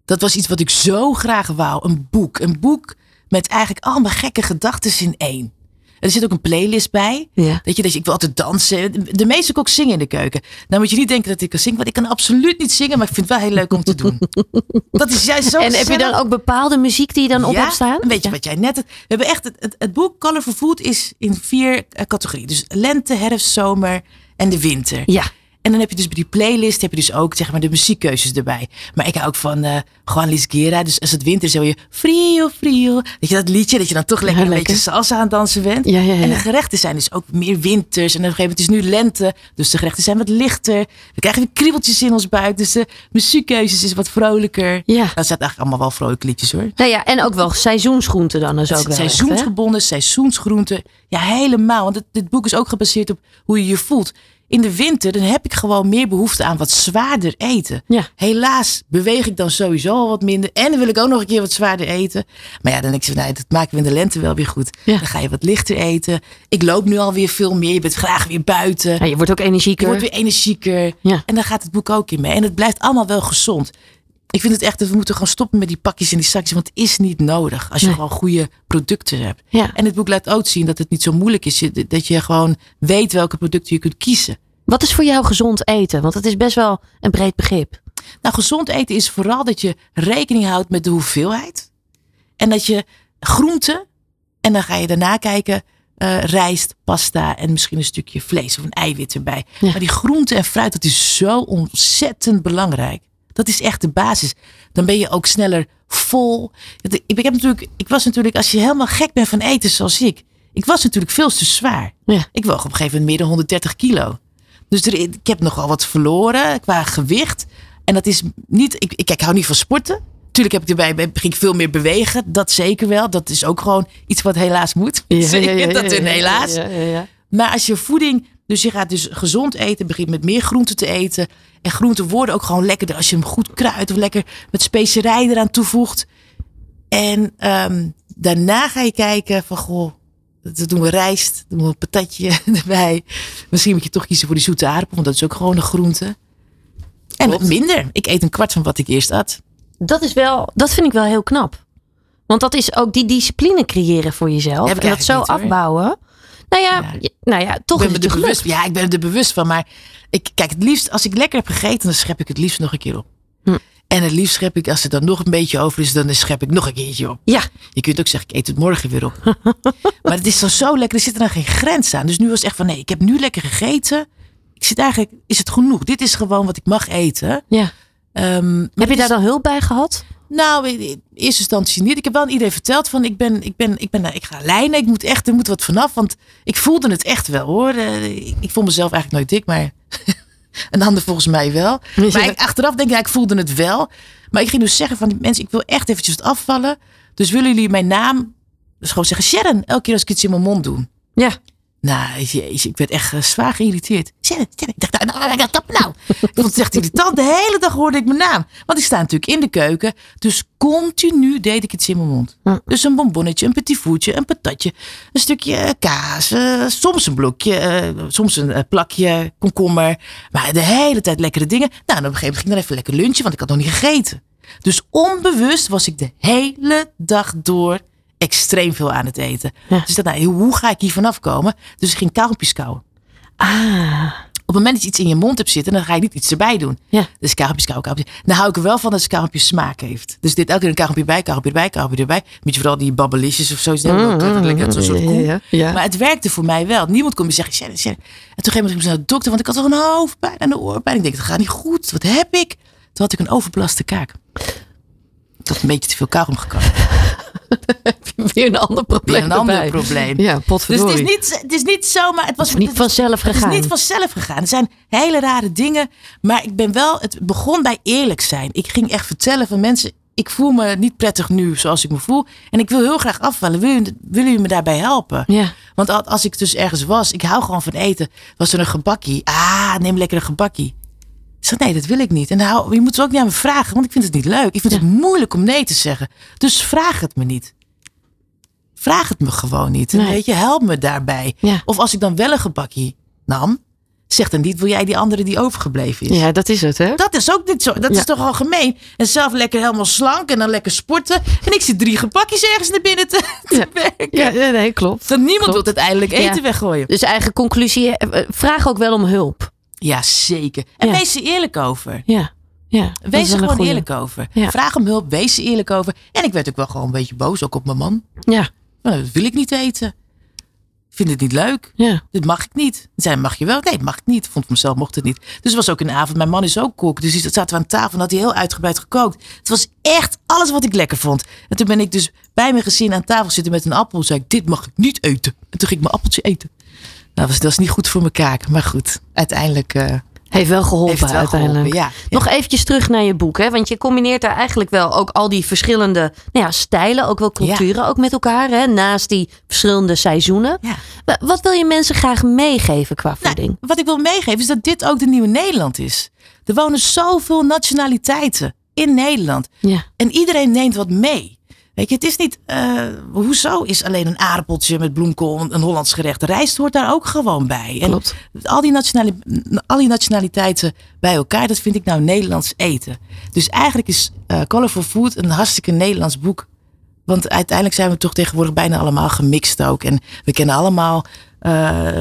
dat was iets wat ik zo graag wou. Een boek. Een boek met eigenlijk allemaal gekke gedachten in één. Er zit ook een playlist bij. Ja. Dat je, dat je, ik wil altijd dansen. De- meeste ook zingen in de keuken. Nou moet je niet denken dat ik kan zingen, want ik kan absoluut niet zingen, maar ik vind het wel heel leuk om te doen. Dat is juist zo En heb je dan ook bepaalde muziek die je dan op ja, hebt staan? Een beetje wat jij net. We hebben echt het, het, het boek Colorful Food is in vier eh, categorieën. Dus lente, herfst, zomer en de winter. Ja. En dan heb je dus bij die playlist heb je dus ook zeg maar de muziekkeuzes erbij. Maar ik hou ook van eh Juan Luis Guerra. Dus als het winter is, zo je frio, frio. Weet je dat liedje dat je dan toch lekker Ja, een beetje salsa aan het dansen bent. Ja, ja, ja. En de gerechten zijn dus ook meer winters. En op een gegeven moment is het nu lente. Dus de gerechten zijn wat lichter. We krijgen weer kriebeltjes in ons buik. Dus de muziekkeuzes is wat vrolijker. Ja. Dat zijn eigenlijk allemaal wel vrolijke liedjes hoor. Nou ja, en ook wel seizoensgroenten dan is ook wel echt? Seizoensgebonden, seizoensgroenten. Ja, helemaal. Want dit, dit boek is ook gebaseerd op hoe je je voelt. In de winter dan heb ik gewoon meer behoefte aan wat zwaarder eten. Ja. Helaas beweeg ik dan sowieso al wat minder. En dan wil ik ook nog een keer wat zwaarder eten. Maar ja, dan denk ik, nou, dat maken we in de lente wel weer goed. Ja. Dan ga je wat lichter eten. Ik loop nu alweer veel meer. Je bent graag weer buiten. Ja, je wordt ook Je energieker. wordt weer energieker. En dan gaat het boek ook in mee. En het blijft allemaal wel gezond. Ik vind het echt dat we moeten gewoon stoppen met die pakjes en die zakjes. Want het is niet nodig als je Nee. gewoon goede producten hebt. Ja. En het boek laat ook zien dat het niet zo moeilijk is. Dat je gewoon weet welke producten je kunt kiezen. Wat is voor jou gezond eten? Want het is best wel een breed begrip. Nou, gezond eten is vooral dat je rekening houdt met de hoeveelheid. En dat je groenten, en dan ga je daarna kijken, eh, rijst, pasta en misschien een stukje vlees of een eiwit erbij. Ja. Maar die groenten en fruit, dat is zo ontzettend belangrijk. Dat is echt de basis. Dan ben je ook sneller vol. Ik, ik, heb natuurlijk, ik was natuurlijk, als je helemaal gek bent van eten zoals ik, ik was natuurlijk veel te zwaar. Ja. Ik woog op een gegeven moment meer dan 130 kilo. Dus er, ik heb nogal wat verloren qua gewicht. En dat is niet. Ik, ik, ik hou niet van sporten. Tuurlijk heb ik erbij ging ik veel meer bewegen. Dat zeker wel. Dat is ook gewoon iets wat helaas moet. zeker, dat is helaas. Ja, ja, ja. Maar als je voeding. Dus je gaat dus gezond eten. Begint met meer groenten te eten. En groenten worden ook gewoon lekkerder als je hem goed kruidt. Of lekker met specerij eraan toevoegt. En ehm, daarna ga je kijken van goh. Dan doen we rijst, doen we een patatje erbij. Misschien moet je toch kiezen voor die zoete aardappel, want dat is ook gewoon een groente. En Klopt. minder. Ik eet een kwart van wat ik eerst at. Dat is wel, dat vind ik wel heel knap. Want dat is ook die discipline creëren voor jezelf. En dat zo niet, afbouwen. Nou ja, nou ja, toch ik is ben het er bewust, ja, ik ben er bewust van. Maar ik, kijk, het liefst, als ik lekker heb gegeten, dan schep ik het liefst nog een keer op. Hm. En het liefst schep ik, als er dan nog een beetje over is, dan schep ik nog een keertje op. Ja. Je kunt ook zeggen, ik eet het morgen weer op. maar het is dan zo lekker, er zit er dan geen grens aan. Dus nu was het echt van, nee, ik heb nu lekker gegeten. Ik zit eigenlijk, is het genoeg? Dit is gewoon wat ik mag eten. ja. Ehm, Heb je het daar is- dan hulp bij gehad? Nou, in eerste instantie niet. Ik heb wel aan iedereen verteld van, ik ben, ik ben, ik ben, ik ga lijnen. Ik moet echt, er moet wat vanaf. Want ik voelde het echt wel hoor. Eh, Ik, ik vond mezelf eigenlijk nooit dik, maar een ander volgens mij wel. Maar ik, achteraf denk ik, ja, ik voelde het wel. Maar ik ging dus zeggen van die mensen, ik wil echt eventjes wat afvallen. Dus willen jullie mijn naam, dus gewoon zeggen Sharon, elke keer als ik iets in mijn mond doe. Ja. Nou, jezus, ik werd echt eh, zwaar geïrriteerd. Ik dacht, nou, nou, nou, stop nou. Ik vond het echt irritant. De hele dag hoorde ik mijn naam. Want ik sta natuurlijk in de keuken. Dus continu deed ik iets in mijn mond. Dus een bonbonnetje, een petit voetje, een patatje. Een stukje eh, kaas. eh, soms een blokje. soms een plakje komkommer. Maar de hele tijd lekkere dingen. Nou, en op een gegeven moment ging ik dan even lekker lunchen. Want ik had nog niet gegeten. Dus onbewust was ik de hele dag door extreem veel aan het eten. Ja. Dus ik dacht, nou, hoe ga ik hier vanaf komen? Dus ik ging kauwgompjes kauwen. Ah. Op het moment dat je iets in je mond hebt zitten, dan ga je niet iets erbij doen. Ja. Dus kauwgompjes, kauwen, kauwgompjes. Dan hou ik er wel van dat het smaak heeft. Dus dit elke keer een kauwgompje bij, kauwgompje erbij, kauwgompje erbij. Moet je vooral die babbelisjes of zo. lekker zo'n soort. Mm, Ja, ja. Maar het werkte voor mij wel. Niemand kon me zeggen. En toen ging ik naar de dokter, want ik had toch een hoofdpijn en een oorpijn. Ik denk, dat gaat niet goed. Wat heb ik? Toen had ik een overbelaste kaak. Ik had een beetje te veel kauwgom gekomen. Weer een ander probleem Weer een ander probleem. Ja, Dus potverdorie. het is niet, het is niet zo, maar het was niet vanzelf Het gegaan. is niet vanzelf gegaan. Het zijn hele rare dingen. Maar ik ben wel, het begon bij eerlijk zijn. Ik ging echt vertellen van mensen, ik voel me niet prettig nu zoals ik me voel. En ik wil heel graag afvallen. Wil, je- willen jullie me daarbij helpen? Ja. Want al- als ik dus ergens was, ik hou gewoon van eten. Was er een gebakkie? Ah, neem lekker een gebakkie. Zeg, nee, dat wil ik niet. En hou, je moet het ook niet aan me vragen, want ik vind het niet leuk. Ik vind het moeilijk om nee te zeggen. Dus vraag het me niet. Vraag het me gewoon niet. Nee. Weet je, help me daarbij. Ja. Of als ik dan wel een gebakkie nam, zeg dan niet, wil jij die andere die overgebleven is? ja, dat is het, hè? Dat is ook niet zo. Dat Ja. is toch al gemeen. En zelf lekker helemaal slank en dan lekker sporten. En ik zit drie gebakjes ergens naar binnen te, werken. Ja, nee, klopt. Dat niemand Klopt. wil uiteindelijk eten Ja. weggooien. Dus eigen conclusie, eh, eh, vraag ook wel om hulp. Ja, zeker. En Ja. wees er eerlijk over. Ja. ja dat Wees er gewoon goeie. eerlijk over. Ja. Vraag om hulp, wees er eerlijk over. En ik werd ook wel gewoon een beetje boos, ook op mijn man. Ja, Nou, dat wil ik niet eten. Ik vind het niet leuk. ja. Dit mag ik niet. Zei, mag je wel? Nee, mag ik niet. Vond mezelf mocht het niet. Dus het was ook een avond. Mijn man is ook kok. Dus die zaten we aan tafel en had hij heel uitgebreid gekookt. Het was echt alles wat ik lekker vond. En toen ben ik dus bij mijn gezin aan tafel zitten met een appel. Zei ik, dit mag ik niet eten. En toen ging ik mijn appeltje eten. Nou, dat was, dat was niet goed voor mijn kaak. Maar goed, uiteindelijk eh, Heeft wel geholpen heeft wel uiteindelijk. geholpen. Ja, ja. Nog eventjes terug naar je boek, hè? want je combineert daar eigenlijk wel ook al die verschillende nou ja, stijlen, ook wel culturen, ook met elkaar, hè? naast die verschillende seizoenen. Wat wil je mensen graag meegeven qua voeding? Nou, wat ik wil meegeven is dat dit ook de nieuwe Nederland is. Er wonen zoveel nationaliteiten in Nederland. ja. En iedereen neemt wat mee. Weet je, het is niet, eh, hoezo is alleen een aardappeltje met bloemkool een Hollands gerecht? Rijst hoort daar ook gewoon bij. En al die, nationali- al die nationaliteiten bij elkaar, dat vind ik nou Nederlands eten. Dus eigenlijk is eh Colorful Food een hartstikke Nederlands boek. Want uiteindelijk zijn we toch tegenwoordig bijna allemaal gemixt ook. En we kennen allemaal, eh,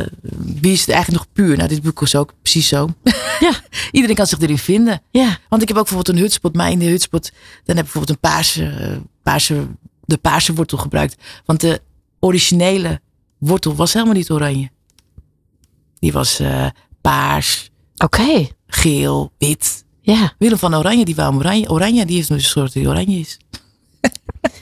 wie is het eigenlijk nog puur? Nou, dit boek is ook precies zo. Ja. Iedereen kan zich erin vinden. Ja. Want ik heb ook bijvoorbeeld een hutspot, maar in de hutspot, dan heb ik bijvoorbeeld een paarse, paarse, de paarse wortel gebruikt. Want de originele wortel was helemaal niet oranje. Die was eh, paars, Oké. geel, wit. Ja. Willem van Oranje, die wou oranje. Oranje, die heeft een soort die oranje is.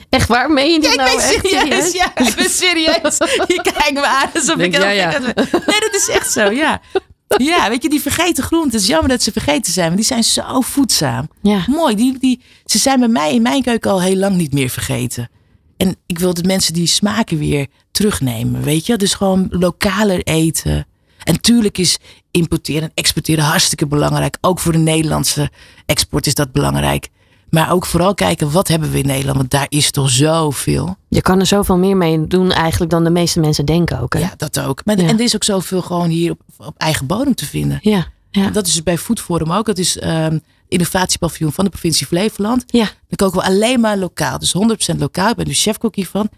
Echt waar? Meen je dit ik nou ben echt serieus. Ja, ik ben serieus. Je kijkt me aan alsof Denk, ik ja, heel ja. ben. Nee, dat is echt zo, ja. Ja, weet je, die vergeten groenten. Het is jammer dat ze vergeten zijn, maar die zijn zo voedzaam. Ja. Mooi, die, die, ze zijn bij mij in mijn keuken al heel lang niet meer vergeten. En ik wil dat mensen die smaken weer terugnemen, weet je. Dus gewoon lokaler eten. En tuurlijk is importeren en exporteren hartstikke belangrijk. Ook voor de Nederlandse export is dat belangrijk. Maar ook vooral kijken, wat hebben we in Nederland? Want daar is toch zoveel. Je kan er zoveel meer mee doen eigenlijk dan de meeste mensen denken ook. Hè? Ja, dat ook. Maar, Ja. En er is ook zoveel gewoon hier op, op eigen bodem te vinden. Ja. Ja. Dat is dus bij Food Forum ook. Dat is ehm innovatiepaviljoen van de provincie Flevoland. Ja. Dan koken we alleen maar lokaal. Dus 100% lokaal. Ik ben dus chefkok hiervan.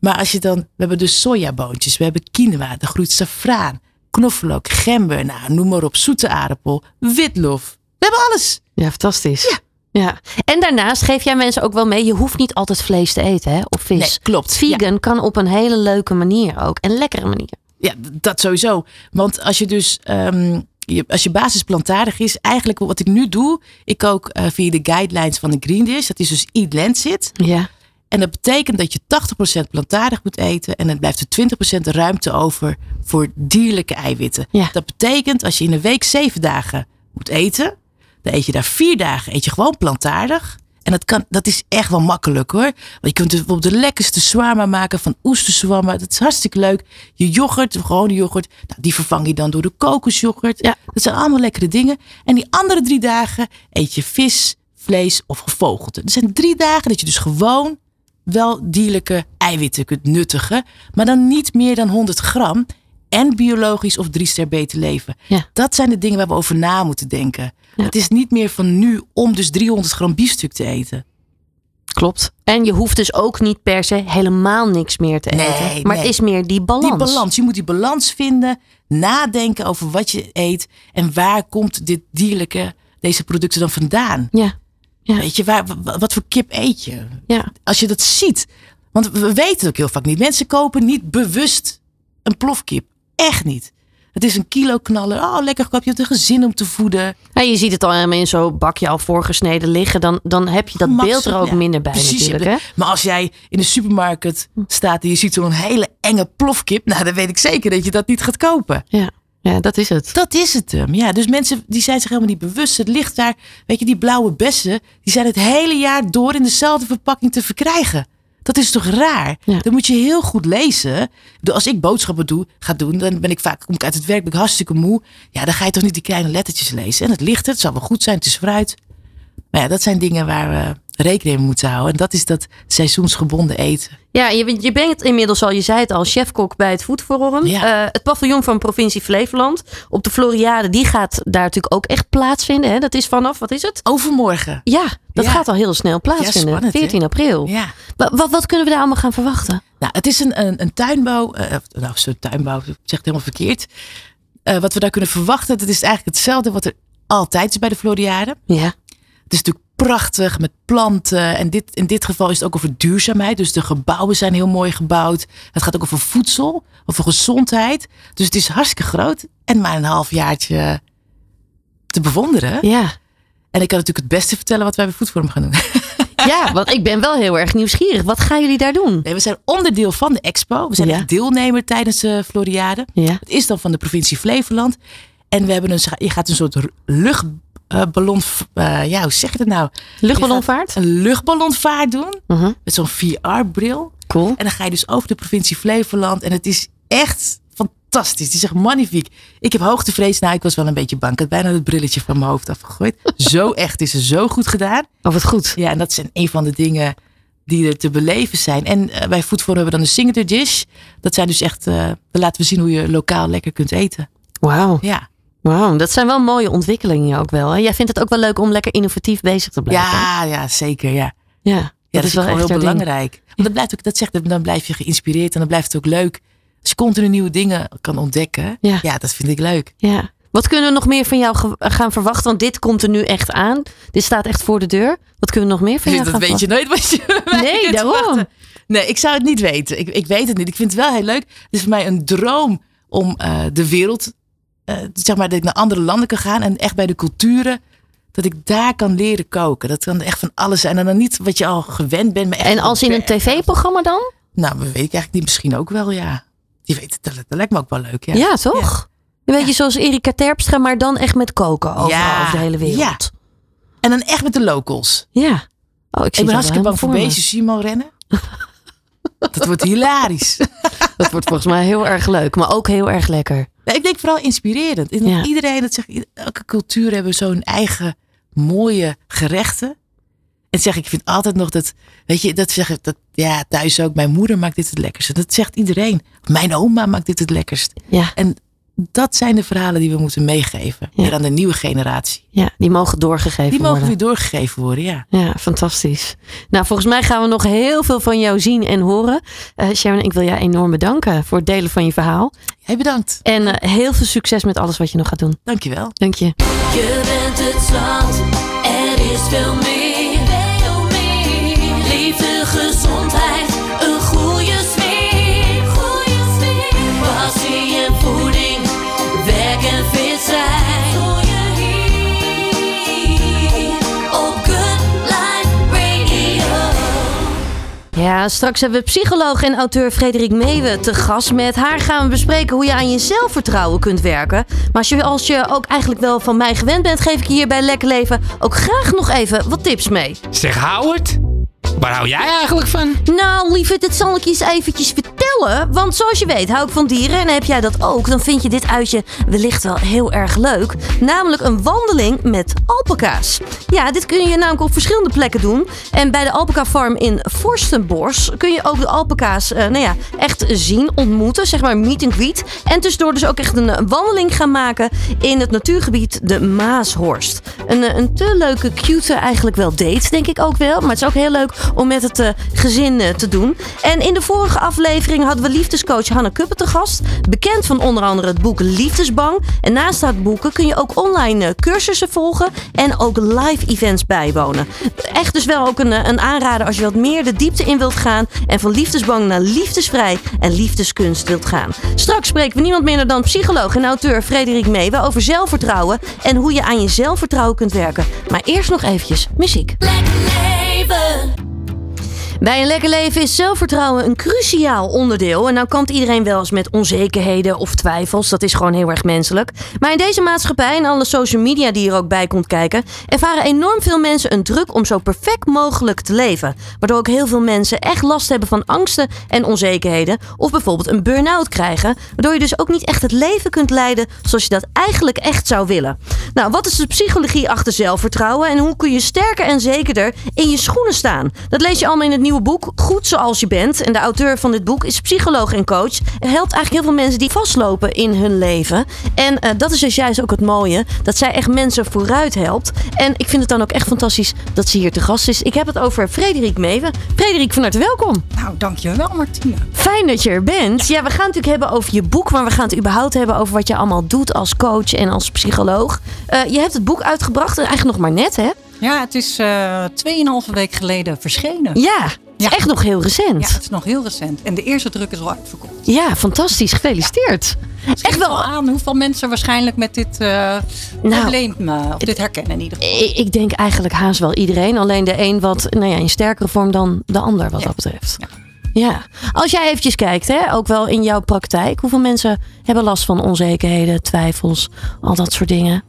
Maar als je dan... We hebben dus sojaboontjes. We hebben quinoa. Er groeit safraan. Knoflook. Gember. Nou, noem maar op. Zoete aardappel. Witlof. We hebben alles. Ja, fantastisch. Ja. En daarnaast geef jij mensen ook wel mee, je hoeft niet altijd vlees te eten hè, of vis. Nee, klopt. Vegan kan op een hele leuke manier ook. En lekkere manier. Ja, dat sowieso. Want als je dus, ehm, je, als je basis plantaardig is, eigenlijk wat ik nu doe, ik kook eh, via de guidelines van de Green Dish. Dat is dus Eat Lancet. Ja. En dat betekent dat je 80% plantaardig moet eten en dan blijft er 20% ruimte over voor dierlijke eiwitten. Ja. Dat betekent als je in een week zeven dagen moet eten, dan eet je daar vier dagen eet je gewoon plantaardig. En dat, kan, dat is echt wel makkelijk hoor. Want je kunt bijvoorbeeld de lekkerste zwarma maken van oesterzwammen. Dat is hartstikke leuk. Je yoghurt, gewone yoghurt, nou, die vervang je dan door de kokosyoghurt. Ja. Dat zijn allemaal lekkere dingen. En die andere drie dagen eet je vis, vlees of gevogelte. Er zijn drie dagen dat je dus gewoon wel dierlijke eiwitten kunt nuttigen. Maar dan niet meer dan 100 gram. En biologisch of drie ster beter leven. Ja. Dat zijn de dingen waar we over na moeten denken. Ja. Het is niet meer van nu om dus 300 gram biefstuk te eten. Klopt. En je hoeft dus ook niet per se helemaal niks meer te Nee, eten. Maar nee. het is meer die balans. Die balans. Je moet die balans vinden. Nadenken over wat je eet. En waar komt dit dierlijke, deze producten dan vandaan? Ja. Ja. Weet je, waar, wa- wat voor kip eet je? Ja. Als je dat ziet. Want we weten het ook heel vaak niet. Mensen kopen niet bewust een plofkip. Echt niet. Het is een kilo knaller. Oh, lekker goedkoop. Je hebt een gezin om te voeden. Ja, je ziet het al helemaal in zo'n bakje al voorgesneden liggen. Dan, dan heb je dat Max- beeld er ook ja, minder bij precies. natuurlijk. Hè? Maar als jij in de supermarkt staat en je ziet zo'n hele enge plofkip. Nou, dan weet ik zeker dat je dat niet gaat kopen. Ja. ja, dat is het. Dat is het hem. Ja, dus mensen die zijn zich helemaal niet bewust. Het ligt daar, weet je, die blauwe bessen, die zijn het hele jaar door in dezelfde verpakking te verkrijgen. Dat is toch raar? Ja. Dan moet je heel goed lezen. Als ik boodschappen doe, ga doen, dan ben ik vaak, kom ik uit het werk, ben ik hartstikke moe. Ja, dan ga je toch niet die kleine lettertjes lezen. En het ligt er, het zal wel goed zijn, het is fruit. Maar ja, dat zijn dingen waar we rekening mee moeten houden. En dat is dat seizoensgebonden eten. Ja, je, bent- je bent inmiddels al, je zei het al, chefkok bij het Foodforum. Ja. Eh, het paviljoen van provincie Flevoland. Op de Floriade, die gaat daar natuurlijk ook echt plaatsvinden. Hè? Dat is vanaf, wat is het? Overmorgen. Ja, dat Ja. gaat al heel snel plaatsvinden. spannend, hè? 14 april. Ja. Wa- Wat, wat kunnen we daar allemaal gaan verwachten? Nou, het is een, een, een tuinbouw. eh, nou, zo'n tuinbouw, ik zeg het helemaal verkeerd. Eh, wat we daar kunnen verwachten, dat is eigenlijk hetzelfde wat er altijd is bij de Floriade. Ja, Het is natuurlijk prachtig met planten. En dit, in dit geval is het ook over duurzaamheid. Dus de gebouwen zijn heel mooi gebouwd. Het gaat ook over voedsel, over gezondheid. Dus het is hartstikke groot. En maar een half jaartje te bewonderen. ja. En ik kan natuurlijk het beste vertellen wat wij bij Foodforum gaan doen. Ja, want ik ben wel heel erg nieuwsgierig. Wat gaan jullie daar doen? Nee, we zijn onderdeel van de expo. We zijn Ja. deelnemer tijdens de Floriade. Ja. Het is dan van de provincie Flevoland. En we hebben een, je gaat een soort luchtballon, ja, hoe zeg je dat nou? Luchtballonvaart? Een luchtballonvaart doen Mhm. met zo'n VR-bril. Cool. En dan ga je dus over de provincie Flevoland. En het is echt fantastisch. Het is echt magnifiek. Ik heb hoogtevrees. Nou, ik was wel een beetje bang. Ik had bijna het brilletje van mijn hoofd afgegooid. zo echt is het zo goed gedaan. Oh, wat goed. Ja, en dat zijn een van de dingen die er te beleven zijn. En eh, bij Foodforum hebben we dan een signature dish. Dat zijn dus echt, eh dan laten we zien hoe je lokaal lekker kunt eten. Wauw. Ja, Wauw, dat zijn wel mooie ontwikkelingen ook wel. Hè? Jij vindt het ook wel leuk om lekker innovatief bezig te blijven. ja, ja zeker. Ja, ja ja dat, is wel heel ding. belangrijk. Want dat blijft ook, dat zegt, dan blijf je geïnspireerd en dan blijft het ook leuk. Als je continu nieuwe dingen kan ontdekken. Ja. ja dat vind ik leuk. Ja. Wat kunnen we nog meer van jou gaan verwachten? Want dit komt er nu echt aan. Dit staat echt voor de deur. Wat kunnen we nog meer van jou dat gaan weet je nooit wat je Nee, daarom. verwachten. Nee, ik zou het niet weten. Ik, ik weet het niet. Ik vind het wel heel leuk. Het is voor mij een droom om eh, de wereld, zeg maar, dat ik naar andere landen kan gaan en echt bij de culturen, dat ik daar kan leren koken. Dat kan echt van alles zijn. En dan niet wat je al gewend bent. Maar echt En als in een tv-programma dan? Nou, dat weet ik eigenlijk niet. Misschien ook wel, ja. Die weet het, dat, lijkt me ook wel leuk, ja. Ja, toch? Een beetje zoals Erika Terpstra, maar dan echt met koken overal Ja, over de hele wereld. ja. En dan echt met de locals. Ja. Oh, ik, ben hartstikke bang voor beestjes. Zie je rennen? Dat wordt hilarisch. Dat wordt volgens mij heel erg leuk, maar ook heel erg lekker. Ik denk vooral inspirerend. Ja. Iedereen, dat zegt, elke cultuur hebben zo'n eigen mooie gerechten. En zeg ik, vind altijd nog dat, weet je, dat zeg dat, ja, thuis ook, mijn moeder maakt dit het lekkerste. Dat zegt iedereen. Mijn oma maakt dit het lekkerst. Ja, En dat zijn de verhalen die we moeten meegeven. Ja. Weer aan de nieuwe generatie. ja die mogen doorgegeven Die mogen worden. weer doorgegeven worden, ja. Ja, fantastisch. Nou, volgens mij gaan we nog heel veel van jou zien en horen. Eh Sharon, ik wil jou enorm bedanken voor het delen van je verhaal. Jij bedankt. En eh, heel veel succes met alles wat je nog gaat doen. Dankjewel. Dank je. Je bent het zand en Er is veel meer, veel meer. Liefde, gezondheid, Ja, straks hebben we psycholoog en auteur Frederik Meeuwen te gast. Met haar gaan we bespreken hoe je aan je zelfvertrouwen kunt werken. Maar als je, als je ook eigenlijk wel van mij gewend bent, geef ik je hier bij Lekker Leven ook graag nog even wat tips mee. Zeg Howard, waar hou jij eigenlijk van? Nou, lieve, dit zal ik je eens eventjes vertellen. Want zoals je weet hou ik van dieren en heb jij dat ook, dan vind je dit uitje wellicht wel heel erg leuk. Namelijk een wandeling met alpaca's. Ja, dit kun je namelijk op verschillende plekken doen. En bij de Alpaca Farm in Forstenbos kun je ook de alpaca's eh, nou ja, echt zien, ontmoeten. Zeg maar meet and greet. En tussendoor dus ook echt een eh, wandeling gaan maken in het natuurgebied de Maashorst. Een, eh, een te leuke, cute eigenlijk wel date, denk ik ook wel. Maar het is ook heel leuk om met het eh, gezin eh, te doen. En in de vorige aflevering hadden we liefdescoach Hanne Kuppen te gast. Bekend van onder andere het boek Liefdesbang. En naast dat boeken kun je ook online eh, cursussen volgen en ook live events bijwonen. Echt dus wel ook een, een aanrader als je wat meer de diepte in wilt gaan en van liefdesbang naar liefdesvrij en liefdeskunst wilt gaan. Straks spreken we niemand minder dan psycholoog en auteur Frederik Meewe over zelfvertrouwen en hoe je aan je zelfvertrouwen kunt werken. Maar eerst nog eventjes muziek. Leven. Bij een lekker leven is zelfvertrouwen een cruciaal onderdeel. En nou kampt iedereen wel eens met onzekerheden of twijfels. Dat is gewoon heel erg menselijk. Maar in deze maatschappij en alle social media die er ook bij komt kijken... ervaren enorm veel mensen een druk om zo perfect mogelijk te leven. Waardoor ook heel veel mensen echt last hebben van angsten en onzekerheden. Of bijvoorbeeld een burn-out krijgen. Waardoor je dus ook niet echt het leven kunt leiden zoals je dat eigenlijk echt zou willen. Nou, wat is de psychologie achter zelfvertrouwen? En hoe kun je sterker en zekerder in je schoenen staan? Dat lees je allemaal in het nieuwe boek Goed Zoals Je Bent. En de auteur van dit boek is psycholoog en coach. Hij helpt eigenlijk heel veel mensen die vastlopen in hun leven. En eh, dat is dus juist ook het mooie. Dat zij echt mensen vooruit helpt. En ik vind het dan ook echt fantastisch dat ze hier te gast is. Ik heb het over Frederik Meeven. Frederik, van harte welkom. Nou, dankjewel Martine. Fijn dat je er bent. Ja, we gaan het natuurlijk hebben over je boek. Maar we gaan het überhaupt hebben over wat je allemaal doet als coach en als psycholoog. Eh, je hebt het boek uitgebracht. Eigenlijk nog maar net, hè? Ja, het is eh 2,5 week geleden verschenen. Ja, het is Ja. echt nog heel recent. Ja, het is nog heel recent. En de eerste druk is al uitverkocht. Ja, fantastisch. Gefeliciteerd. Echt wel. Aan hoeveel mensen waarschijnlijk met dit eh, Nou, probleem, eh, of dit herkennen in ieder geval. Ik ik denk eigenlijk haast wel iedereen. Alleen de een wat nou ja, in sterkere vorm dan de ander wat dat betreft. Ja. Ja. Als jij eventjes kijkt, hè, ook wel in jouw praktijk. Hoeveel mensen hebben last van onzekerheden, twijfels, al dat soort dingen?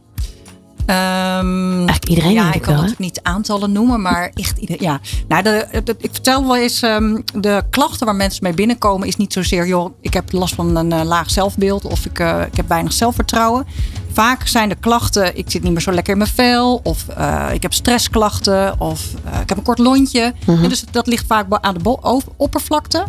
Ehm, Eigenlijk iedereen ja, ik kan wel. niet aantallen noemen, maar echt iedereen. Ja, nou, de, de- ik vertel wel eens, ehm, de klachten waar mensen mee binnenkomen is niet zozeer, joh, ik heb last van een eh, laag zelfbeeld of ik, eh, ik heb weinig zelfvertrouwen. Vaak zijn de klachten, ik zit niet meer zo lekker in mijn vel, of eh, ik heb stressklachten, of ik heb een kort lontje. Mhm. Dus dat ligt vaak aan de oppervlakte.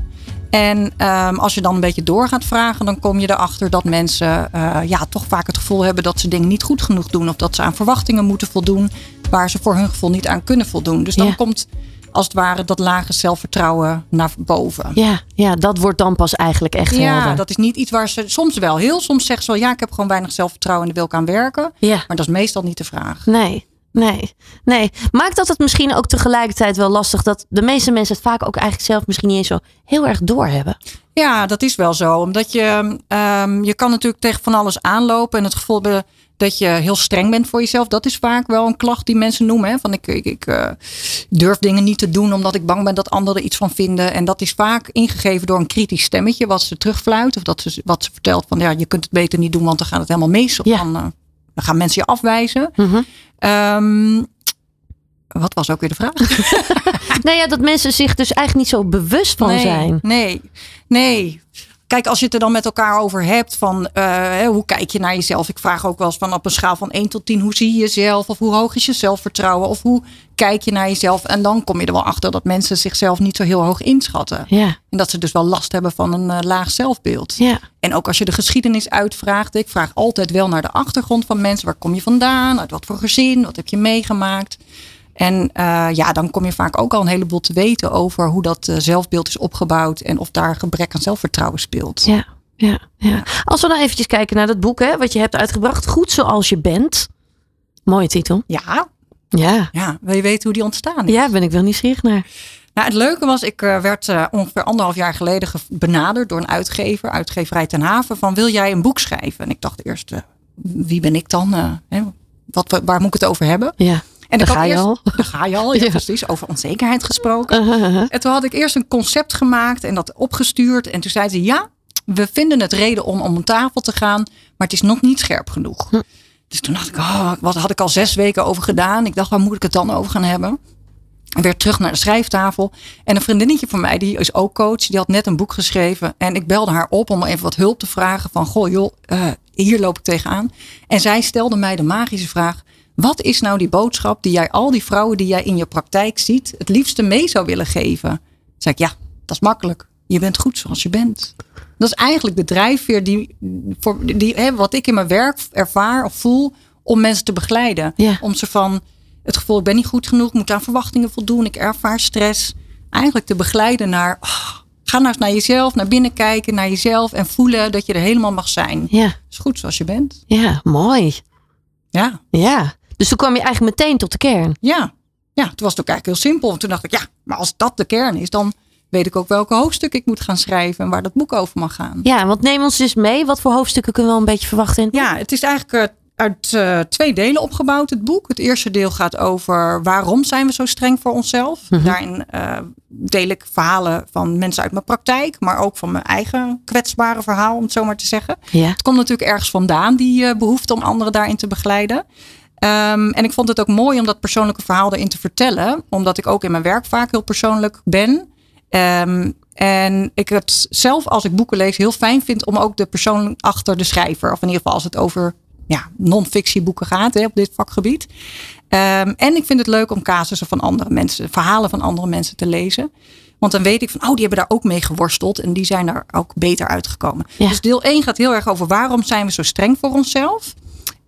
En ehm, als je dan een beetje door gaat vragen, dan kom je erachter dat mensen eh, ja, toch vaak het gevoel hebben dat ze dingen niet goed genoeg doen. Of dat ze aan verwachtingen moeten voldoen waar ze voor hun gevoel niet aan kunnen voldoen. Dus dan Ja. komt als het ware dat lage zelfvertrouwen naar boven. Ja, ja, dat wordt dan pas eigenlijk echt Ja, helder. dat is niet iets waar ze soms wel heel soms zeggen ze wel ja, ik heb gewoon weinig zelfvertrouwen en daar wil ik aan werken. Ja. Maar dat is meestal niet de vraag. Nee, nee, nee. Maakt dat het misschien ook tegelijkertijd wel lastig dat de meeste mensen het vaak ook eigenlijk zelf misschien niet eens zo heel erg doorhebben? Ja, dat is wel zo. Omdat je, ehm, je kan natuurlijk tegen van alles aanlopen en het gevoel hebben dat je heel streng bent voor jezelf. Dat is vaak wel een klacht die mensen noemen. Hè? Van ik, ik, ik eh, durf dingen niet te doen omdat ik bang ben dat anderen er iets van vinden. En dat is vaak ingegeven door een kritisch stemmetje wat ze terugfluit. Of dat ze, wat ze vertelt van ja, je kunt het beter niet doen, want dan gaat het helemaal mis. Of Ja. dan, eh, dan gaan mensen je afwijzen. Mhm. Ehm, wat was ook weer de vraag? Nou ja, dat mensen zich dus eigenlijk niet zo bewust van nee, zijn. Nee, nee. Kijk, als je het er dan met elkaar over hebt van eh, hoe kijk je naar jezelf? Ik vraag ook wel eens van op een schaal van 1 tot 10, hoe zie je jezelf? Of hoe hoog is je zelfvertrouwen? Of hoe kijk je naar jezelf? En dan kom je er wel achter dat mensen zichzelf niet zo heel hoog inschatten. Ja, En dat ze dus wel last hebben van een eh, laag zelfbeeld. ja, En ook als je de geschiedenis uitvraagt. Ik vraag altijd wel naar de achtergrond van mensen. Waar kom je vandaan? Uit wat voor gezin? Wat heb je meegemaakt? En eh, ja, dan kom je vaak ook al een heleboel te weten over hoe dat eh, zelfbeeld is opgebouwd. En of daar gebrek aan zelfvertrouwen speelt. ja, ja, ja. Als we nou eventjes kijken naar dat boek hè, wat je hebt uitgebracht. Goed zoals je bent. Mooie titel. Ja, Ja. Ja, wil je weten hoe die ontstaan is? Ja, ben ik wel nieuwsgierig naar. Nou, het leuke was, ik eh, werd ongeveer anderhalf jaar geleden ge- benaderd door een uitgever, uitgeverij Ten Haven, van wil jij een boek schrijven? En ik dacht eerst, wie ben ik dan? Hè? Wat, waar moet ik het over hebben? Ja. En Daar ga je eerst- al. Daar ga je al, ja, Ja. precies. Over onzekerheid gesproken. Uh-huh. En toen had ik eerst een concept gemaakt en dat opgestuurd. En toen zei ze, ja, we vinden het reden om om een tafel te gaan, maar het is nog niet scherp genoeg. Hm. Dus toen dacht ik, oh, wat had ik al zes weken over gedaan? Ik dacht, waar moet ik het dan over gaan hebben? En weer terug naar de schrijftafel. En een vriendinnetje van mij, die is ook coach, die had net een boek geschreven. En ik belde haar op om even wat hulp te vragen. Van, goh joh, eh, hier loop ik tegenaan. En zij stelde mij de magische vraag. Wat is nou die boodschap die jij al die vrouwen die jij in je praktijk ziet, het liefste mee zou willen geven? Toen zei ik, ja, dat is makkelijk. Je bent goed zoals je bent. Dat is eigenlijk de drijfveer die, voor, die hè, wat ik in mijn werk ervaar of voel om mensen te begeleiden. Ja. Om ze van het gevoel, ik ben niet goed genoeg, moet aan verwachtingen voldoen, ik ervaar stress. Eigenlijk te begeleiden naar, oh, ga nou eens naar jezelf, naar binnen kijken, naar jezelf en voelen dat je er helemaal mag zijn. Ja. is goed zoals je bent. Ja, mooi. Ja, Ja. Dus toen kwam je eigenlijk meteen tot de kern. ja. Ja, toen was het ook eigenlijk heel simpel. Want toen dacht ik, ja, maar als dat de kern is, dan weet ik ook welke hoofdstuk ik moet gaan schrijven en waar dat boek over mag gaan. Ja, want neem ons dus mee. Wat voor hoofdstukken kunnen we wel een beetje verwachten in het? Ja, het is eigenlijk eh, uit eh, twee delen opgebouwd, het boek. Het eerste deel gaat over waarom zijn we zo streng voor onszelf. Daarin eh, deel ik verhalen van mensen uit mijn praktijk, maar ook van mijn eigen kwetsbare verhaal, om het zo maar te zeggen. Ja. Het komt natuurlijk ergens vandaan, die eh, behoefte om anderen daarin te begeleiden. Ehm, en ik vond het ook mooi om dat persoonlijke verhaal erin te vertellen, omdat ik ook in mijn werk vaak heel persoonlijk ben. Ehm, en ik het zelf, als ik boeken lees, heel fijn vind om ook de persoon achter de schrijver, of in ieder geval als het over ja, non-fictieboeken gaat hè, op dit vakgebied. Ehm, en ik vind het leuk om casussen van andere mensen, verhalen van andere mensen te lezen. Want dan weet ik van, oh, die hebben daar ook mee geworsteld en die zijn er ook beter uitgekomen. Ja. Dus deel 1 gaat heel erg over waarom zijn we zo streng voor onszelf.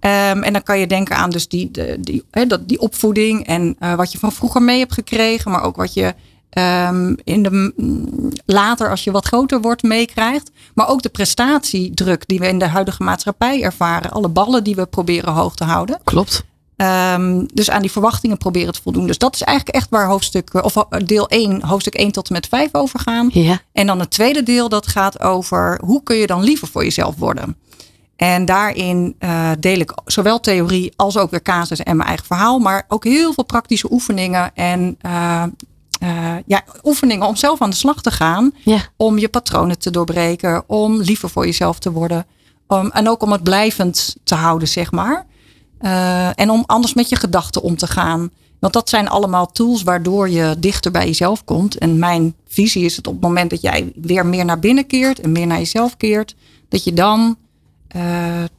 Ehm, en dan kan je denken aan dus die, de, die, dat, die opvoeding en eh, wat je van vroeger mee hebt gekregen, maar ook wat je ehm, in de, mm, later als je wat groter wordt meekrijgt. Maar ook de prestatiedruk die we in de huidige maatschappij ervaren. Alle ballen die we proberen hoog te houden. Klopt. Ehm, dus aan die verwachtingen proberen te voldoen. Dus dat is eigenlijk echt waar hoofdstuk, of eh, deel 1, hoofdstuk 1 tot en met 5 over gaan. Ja. En dan het tweede deel dat gaat over hoe kun je dan liever voor jezelf worden. En daarin eh, deel ik zowel theorie als ook weer casus en mijn eigen verhaal. Maar ook heel veel praktische oefeningen. En eh, eh, ja, oefeningen om zelf aan de slag te gaan. Ja. Om je patronen te doorbreken. Om liever voor jezelf te worden. Om, en ook om het blijvend te houden, zeg maar. En om anders met je gedachten om te gaan. Want dat zijn allemaal tools waardoor je dichter bij jezelf komt. En mijn visie is het op het moment dat jij weer meer naar binnen keert en meer naar jezelf keert, dat je dan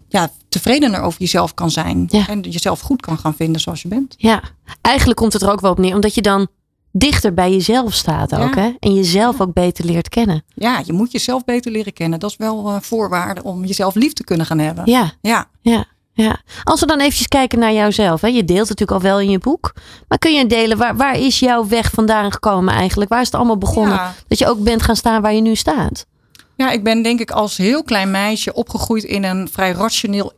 ja, tevredener over jezelf kan zijn. Ja. En jezelf goed kan gaan vinden zoals je bent. Ja. Eigenlijk komt het er ook wel op neer. Omdat je dan dichter bij jezelf staat ook. Ja. Hè? En jezelf ook beter leert kennen. Ja, je moet jezelf beter leren kennen. Dat is wel eh, voorwaarde om jezelf lief te kunnen gaan hebben. Ja. Ja. Ja. Ja, als we dan eventjes kijken naar jouzelf. Hè? Je deelt het natuurlijk al wel in je boek. Maar kun je delen, waar, waar is jouw weg vandaan gekomen eigenlijk? Waar is het allemaal begonnen? Dat je ook bent gaan staan waar je nu staat? Ja, ik ben denk ik als heel klein meisje opgegroeid in een vrij rationeel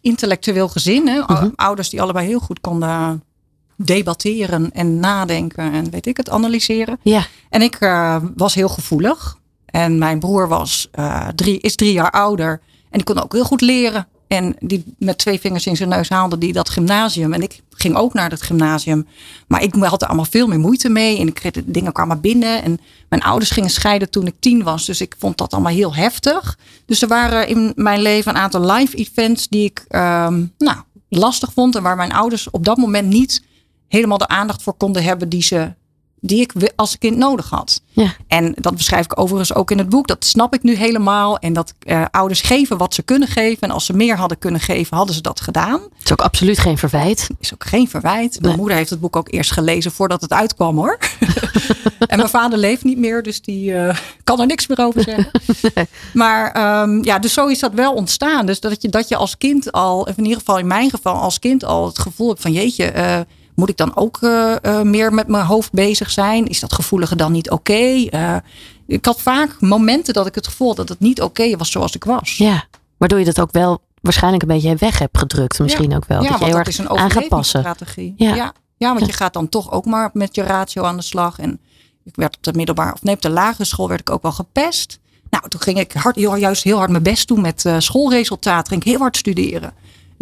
intellectueel gezin. Hè? Mhm. Ouders die allebei heel goed konden debatteren en nadenken en weet ik het, analyseren. Ja. En ik eh, was heel gevoelig. En mijn broer was, eh, drie, is drie jaar ouder. En die kon ook heel goed leren. En die met twee vingers in zijn neus haalde die dat gymnasium. En ik ging ook naar het gymnasium. Maar ik had er allemaal veel meer moeite mee. En ik kreeg dingen kwamen binnen. En mijn ouders gingen scheiden toen ik tien was. Dus ik vond dat allemaal heel heftig. Dus er waren in mijn leven een aantal live events die ik ehm, nou, lastig vond. En waar mijn ouders op dat moment niet helemaal de aandacht voor konden hebben die ze die ik als kind nodig had. Ja. En dat beschrijf ik overigens ook in het boek. Dat snap ik nu helemaal. En dat eh, ouders geven wat ze kunnen geven. En als ze meer hadden kunnen geven, hadden ze dat gedaan. Het is ook absoluut geen verwijt. Is ook geen verwijt. Mijn Nee. moeder heeft het boek ook eerst gelezen voordat het uitkwam hoor. en mijn vader leeft niet meer, dus die eh, kan er niks meer over zeggen. Maar ehm, ja, dus zo is dat wel ontstaan. Dus dat je, dat je als kind al, of in ieder geval in mijn geval als kind al het gevoel hebt van jeetje, eh, moet ik dan ook eh, eh, meer met mijn hoofd bezig zijn? Is dat gevoelige dan niet oké? Eh, ik had vaak momenten dat ik het gevoel dat het niet oké was zoals ik was. Ja. Waardoor je dat ook wel waarschijnlijk een beetje weg hebt gedrukt. Misschien ook wel. Ja, dat je heel is een aan gaat passen. overlevingsstrategie. Ja. Ja. Ja, want je gaat dan toch ook maar met je ratio aan de slag. En ik werd op de middelbare, of nee, op de lagere school werd ik ook wel gepest. Nou, toen ging ik hard, juist heel hard mijn best doen met schoolresultaten. Ging ik heel hard studeren.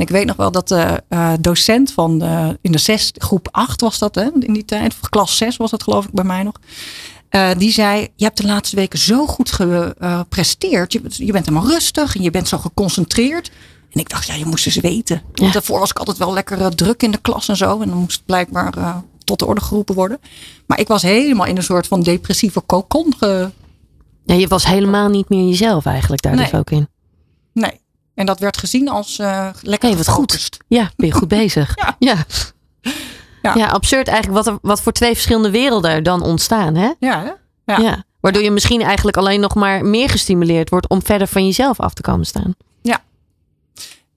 En ik weet nog wel dat de uh, docent van de, in de zes, groep 8 was dat hè, in die tijd, of klas 6 was dat geloof ik bij mij nog. Uh, die zei, je hebt de laatste weken zo goed gepresteerd. Je, je bent helemaal rustig en je bent zo geconcentreerd. En ik dacht, ja, je moest eens weten. Ja. Want daarvoor was ik altijd wel lekker uh, druk in de klas en zo. En dan moest blijkbaar tot de orde geroepen worden. Maar ik was helemaal in een soort van depressieve kokon. Ge... Ja, je was helemaal niet meer jezelf eigenlijk daar Nee. dus ook in. Nee. En dat werd gezien als uh, lekker Hey, wat gefocust. Ja, ben je goed bezig. Ja. ja. Ja. Ja, absurd eigenlijk wat, er, wat voor twee verschillende werelden er dan ontstaan. Hè? Ja, hè? Ja. Waardoor je misschien eigenlijk alleen nog maar meer gestimuleerd wordt om verder van jezelf af te komen staan.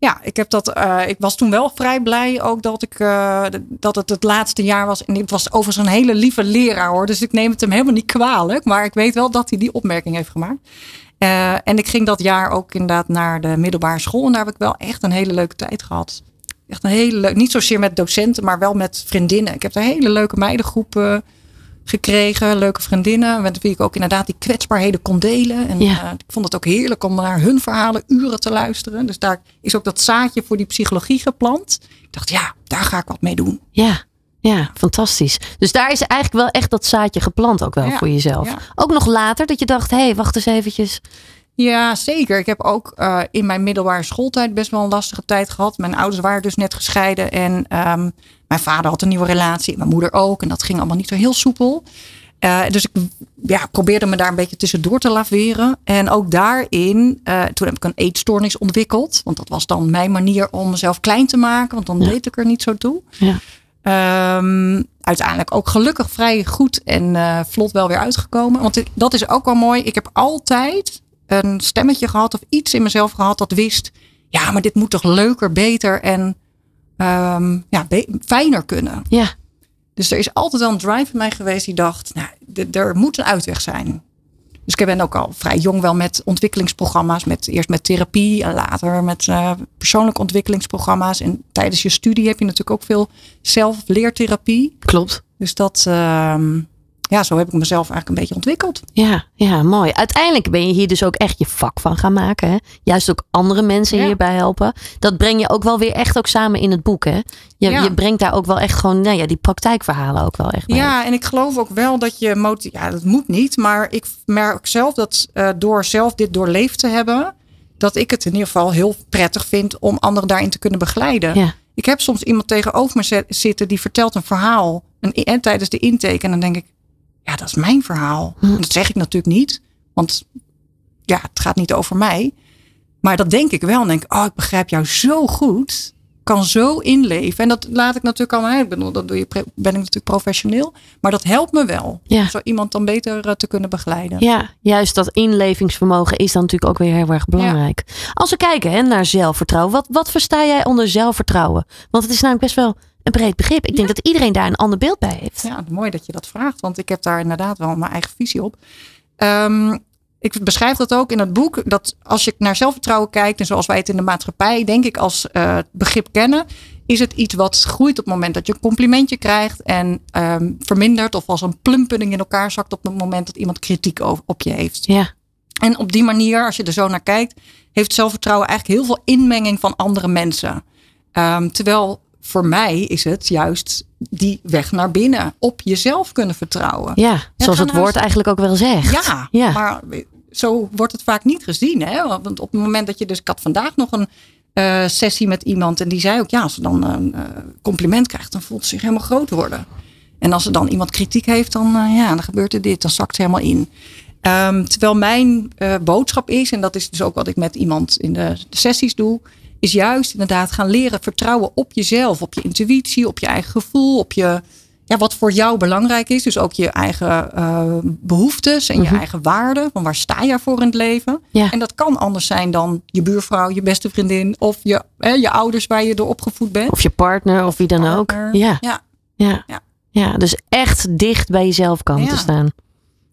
Ja, ik heb dat. Uh, ik was toen wel vrij blij ook dat ik uh, dat het het laatste jaar was. En het was overigens een hele lieve leraar hoor. Dus ik neem het hem helemaal niet kwalijk. Maar ik weet wel dat hij die opmerking heeft gemaakt. Uh, en ik ging dat jaar ook inderdaad naar de middelbare school. En daar heb ik wel echt een hele leuke tijd gehad. Echt een hele leuke. Niet zozeer met docenten, maar wel met vriendinnen. Ik heb een hele leuke meidengroep gekregen. Leuke vriendinnen. Met wie ik ook inderdaad die kwetsbaarheden kon delen. En Ja. uh, ik vond het ook heerlijk om naar hun verhalen uren te luisteren. Dus daar is ook dat zaadje voor die psychologie geplant. Ik dacht, ja, daar ga ik wat mee doen. Ja, ja, fantastisch. Dus daar is eigenlijk wel echt dat zaadje geplant ook wel Ja, voor jezelf. ja. Ook nog later dat je dacht, hé, hey, wacht eens eventjes. Ja, zeker. Ik heb ook uh, in mijn middelbare schooltijd best wel een lastige tijd gehad. Mijn ouders waren dus net gescheiden. En um, mijn vader had een nieuwe relatie. Mijn moeder ook. En dat ging allemaal niet zo heel soepel. Uh, dus ik ja, probeerde me daar een beetje tussendoor te laveren. En ook daarin, uh, toen heb ik een eetstoornis ontwikkeld. Want dat was dan mijn manier om mezelf klein te maken. Want dan Ja. deed ik er niet zo toe. Ja. Um, uiteindelijk ook gelukkig vrij goed en uh, vlot wel weer uitgekomen. Want dat is ook wel mooi. Ik heb altijd een stemmetje gehad of iets in mezelf gehad dat wist. Ja, maar dit moet toch leuker, beter en um, ja, be- fijner kunnen. Ja, Dus er is altijd wel een drive in mij geweest die dacht, nou, er moet een uitweg zijn. Dus ik ben ook al vrij jong wel met ontwikkelingsprogramma's. Met, eerst met therapie en later met uh, persoonlijke ontwikkelingsprogramma's. En tijdens je studie heb je natuurlijk ook veel zelfleertherapie. klopt. Dus dat, uh, ja, zo heb ik mezelf eigenlijk een beetje ontwikkeld. Ja, ja, mooi. Uiteindelijk ben je hier dus ook echt je vak van gaan maken. Hè? Juist ook andere mensen Ja. hierbij helpen. Dat breng je ook wel weer echt ook samen in het boek. Hè? Je, Ja. je brengt daar ook wel echt gewoon nou ja, die praktijkverhalen ook wel echt mee. Ja, en ik geloof ook wel dat je moti- Ja, dat moet niet. Maar ik merk zelf dat uh, door zelf dit doorleefd te hebben. Dat ik het in ieder geval heel prettig vind om anderen daarin te kunnen begeleiden. Ja. Ik heb soms iemand tegenover me zitten die vertelt een verhaal. Een, en tijdens de intake. En dan denk ik, ja, dat is mijn verhaal. Hm. En dat zeg ik natuurlijk niet. Want ja, het gaat niet over mij. Maar dat denk ik wel. En denk ik, oh, ik begrijp jou zo goed. Kan zo inleven. En dat laat ik natuurlijk allemaal. Ik bedoel, dat doe je, ben ik natuurlijk professioneel. Maar dat helpt me wel. Ja. Zo iemand dan beter eh, te kunnen begeleiden. Ja, juist dat inlevingsvermogen is dan natuurlijk ook weer heel erg belangrijk. Als we kijken hè, naar zelfvertrouwen, wat, wat versta jij onder zelfvertrouwen? Want het is namelijk best wel een breed begrip. Ik denk dat iedereen daar een ander beeld bij heeft. Ja, mooi dat je dat vraagt, want ik heb daar inderdaad wel mijn eigen visie op. Um, ik beschrijf dat ook in het boek, dat als je naar zelfvertrouwen kijkt en zoals wij het in de maatschappij, denk ik, als uh, begrip kennen, is het iets wat groeit op het moment dat je een complimentje krijgt en um, vermindert of als een plumpudding in elkaar zakt op het moment dat iemand kritiek op je heeft. Ja. En op die manier, als je er zo naar kijkt, heeft zelfvertrouwen eigenlijk heel veel inmenging van andere mensen. Um, terwijl voor mij is het juist die weg naar binnen. Op jezelf kunnen vertrouwen. Ja, zoals het woord eigenlijk ook wel zegt. Ja, ja, maar zo wordt het vaak niet gezien. Hè? Want op het moment dat je dus... Ik had vandaag nog een uh, sessie met iemand. En die zei ook, ja, als ze dan een uh, compliment krijgt... dan voelt ze zich helemaal groot worden. En als er dan iemand kritiek heeft, dan, uh, ja, dan gebeurt er dit. Dan zakt ze helemaal in. Um, terwijl mijn boodschap is, en dat is dus ook wat ik met iemand in de, de sessies doe is juist inderdaad gaan leren vertrouwen op jezelf, op je intuïtie, op je eigen gevoel, op je, ja, wat voor jou belangrijk is. Dus ook je eigen uh, behoeftes en mm -hmm. je eigen waarden. Van waar sta je voor in het leven? Ja. En dat kan anders zijn dan je buurvrouw, je beste vriendin of je, hè, je ouders waar je door opgevoed bent. Of je partner of wie dan partner. ook. Ja. Ja. Ja. ja. ja. dus echt dicht bij jezelf komen te staan.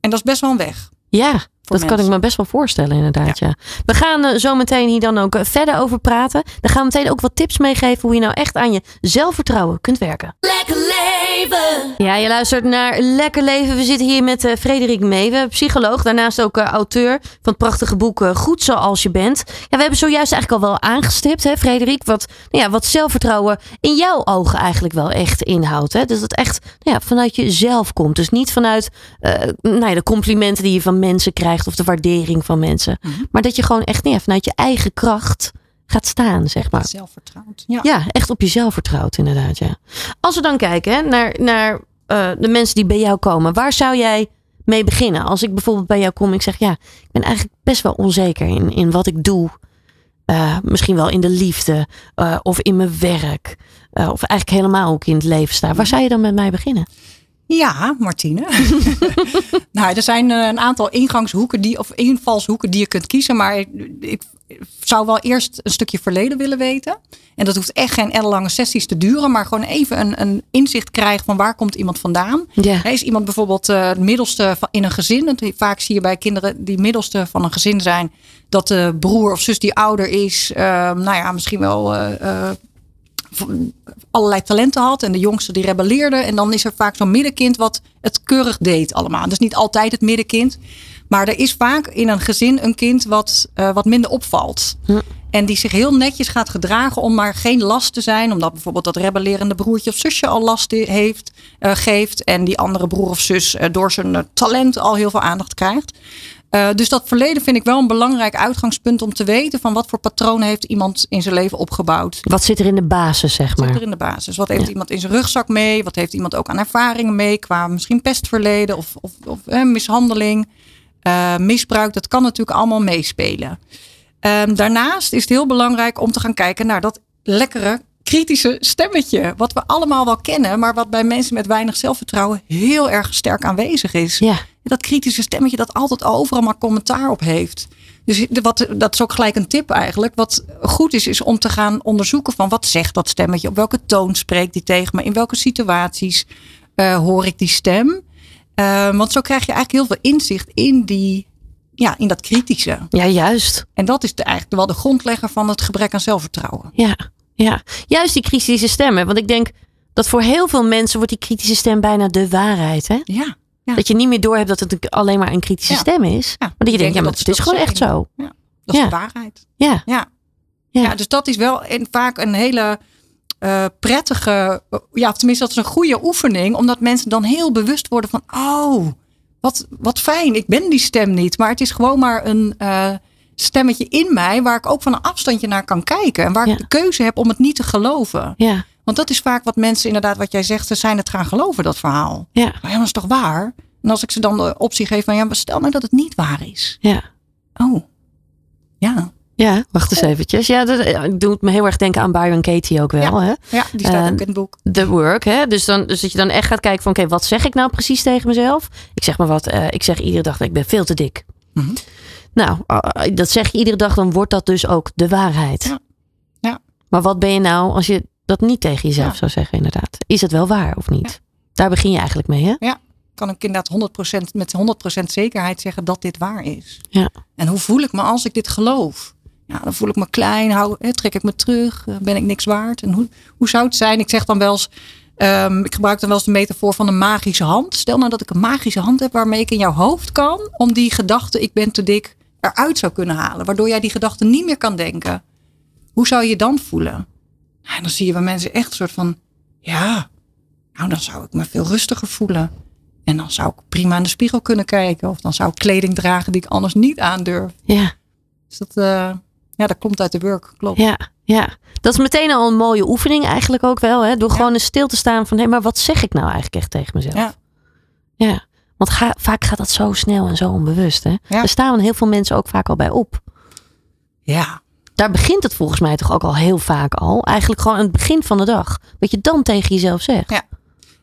En dat is best wel een weg. Ja, dat kan ik me best wel voorstellen, inderdaad. Ja. We gaan eh, zo meteen hier dan ook eh, verder over praten. Dan gaan we meteen ook wat tips meegeven hoe je nou echt aan je zelfvertrouwen kunt werken. Lekker leven. Ja, je luistert naar Lekker Leven. We zitten hier met eh, Frederik Meewe, psycholoog. Daarnaast ook eh, auteur van het prachtige boek Goed Zoals Je Bent. Ja, we hebben zojuist eigenlijk al wel aangestipt, hè, Frederik. Wat, nou ja, wat zelfvertrouwen in jouw ogen eigenlijk wel echt inhoudt. Hè? Dus dat echt nou ja, vanuit jezelf komt. Dus niet vanuit eh, nou ja, de complimenten die je van mensen krijgt of de waardering van mensen. Maar dat je gewoon echt ja, vanuit je eigen kracht gaat staan, zeg maar. Zelfvertrouwd. Ja. Ja, echt op jezelf vertrouwt, inderdaad. Ja. Als we dan kijken hè, naar, naar eh, de mensen die bij jou komen, waar zou jij mee beginnen? Als ik bijvoorbeeld bij jou kom en ik zeg, ja, ik ben eigenlijk best wel onzeker in, in wat ik doe. Eh, misschien wel in de liefde eh, of in mijn werk. of eigenlijk helemaal ook in het leven sta. Waar zou je dan met mij beginnen? Ja, Martine. nou, er zijn eh, een aantal ingangshoeken die, of invalshoeken die je kunt kiezen. Maar ik, zou wel eerst een stukje verleden willen weten. En dat hoeft echt geen ellenlange sessies te duren. Maar gewoon even een, een inzicht krijgen van waar komt iemand vandaan. Ja. Is iemand bijvoorbeeld eh, het middelste van, in een gezin? Vaak zie je bij kinderen die middelste van een gezin zijn. Dat de broer of zus die ouder is. eh, nou ja, misschien wel eh, allerlei talenten had. En de jongste die rebelleerde. En dan is er vaak zo'n middenkind wat het keurig deed allemaal. Dus niet altijd het middenkind. Maar er is vaak in een gezin een kind wat, eh, wat minder opvalt. En die zich heel netjes gaat gedragen om maar geen last te zijn. Omdat bijvoorbeeld dat rebellerende broertje of zusje al last heeft, eh, geeft. En die andere broer of zus eh, door zijn talent al heel veel aandacht krijgt. Eh, dus dat verleden vind ik wel een belangrijk uitgangspunt om te weten van wat voor patronen heeft iemand in zijn leven opgebouwd. Wat zit er in de basis, zeg Wat zit er maar? in de basis? Wat heeft iemand in zijn rugzak mee? Wat heeft iemand ook aan ervaringen mee qua misschien pestverleden of, of, of eh, mishandeling, eh, misbruik? Dat kan natuurlijk allemaal meespelen. Ehm, daarnaast is het heel belangrijk om te gaan kijken naar dat lekkere kritische stemmetje. Wat we allemaal wel kennen, maar wat bij mensen met weinig zelfvertrouwen heel erg sterk aanwezig is. Ja, Dat kritische stemmetje dat altijd overal maar commentaar op heeft. Dus wat, dat is ook gelijk een tip eigenlijk. Wat goed is, is om te gaan onderzoeken van wat zegt dat stemmetje? Op welke toon spreekt die tegen me? In welke situaties eh, hoor ik die stem? Eh, want zo krijg je eigenlijk heel veel inzicht in, die, ja, in dat kritische. ja juist. En dat is de, eigenlijk wel de grondlegger van het gebrek aan zelfvertrouwen. Ja, ja, juist die kritische stemmen. Want ik denk dat voor heel veel mensen wordt die kritische stem bijna de waarheid. Hè? Ja, ja. Dat je niet meer doorhebt dat het alleen maar een kritische stem is. Ja, maar dat je denkt, ja, maar het is gewoon echt zo. Dat is de waarheid. Ja, Ja. Ja. Dus dat is wel en vaak een hele eh, prettige, ja, of tenminste dat is een goede oefening, omdat mensen dan heel bewust worden van, oh, wat, wat fijn, ik ben die stem niet, maar het is gewoon maar een eh, stemmetje in mij waar ik ook van een afstandje naar kan kijken en waar Ja. ik de keuze heb om het niet te geloven. ja, Want dat is vaak wat mensen inderdaad, wat jij zegt, ze zijn het gaan geloven, dat verhaal. ja, Maar ja, dat is toch waar? En als ik ze dan de optie geef van, ja, maar stel nou dat het niet waar is. ja. Oh, ja. Ja, wacht eens eventjes. Ja, dat eh, doet me heel erg denken aan Byron Katie ook wel. Hè? Ja, die staat Eh, ook in het boek. The work. Hè? Dus, dan, dus dat je dan echt gaat kijken van... Oké, wat zeg ik nou precies tegen mezelf? Ik zeg maar wat. eh, ik zeg iedere dag dat ik ben veel te dik. Mhm. Nou, eh, dat zeg je iedere dag. Dan wordt dat dus ook de waarheid. Ja. Ja. Maar wat ben je nou als je dat niet tegen jezelf Ja. zou zeggen inderdaad? Is het wel waar of niet? Daar begin je eigenlijk mee, hè? kan ik inderdaad 100% met 100% zekerheid zeggen dat dit waar is. Ja. En hoe voel ik me als ik dit geloof? Ja, dan voel ik me klein, hou, hè, trek ik me terug, eh, ben ik niks waard? En hoe, hoe zou het zijn? Ik zeg dan wel eens, ehm, ik gebruik dan wel eens de metafoor van een magische hand. Stel nou dat ik een magische hand heb waarmee ik in jouw hoofd kan om die gedachte, ik ben te dik, eruit zou kunnen halen. Waardoor jij die gedachte niet meer kan denken. Hoe zou je je dan voelen? En dan zie je bij mensen echt een soort van, ja, nou dan zou ik me veel rustiger voelen. En dan zou ik prima in de spiegel kunnen kijken. Of dan zou ik kleding dragen die ik anders niet aandurf. Ja, Dus dat, eh, ja, dat komt uit de work, klopt. ja, ja. Dat is meteen al een mooie oefening eigenlijk ook wel. Hè? Door gewoon eens stil te staan van... Hé, maar wat zeg ik nou eigenlijk echt tegen mezelf? Ja. Ja, want ga, vaak gaat dat zo snel en zo onbewust. Hè? Ja. Daar staan heel veel mensen ook vaak al bij op. Ja, Daar begint het volgens mij toch ook al heel vaak al. Eigenlijk gewoon aan het begin van de dag. Wat je dan tegen jezelf zegt. Ja.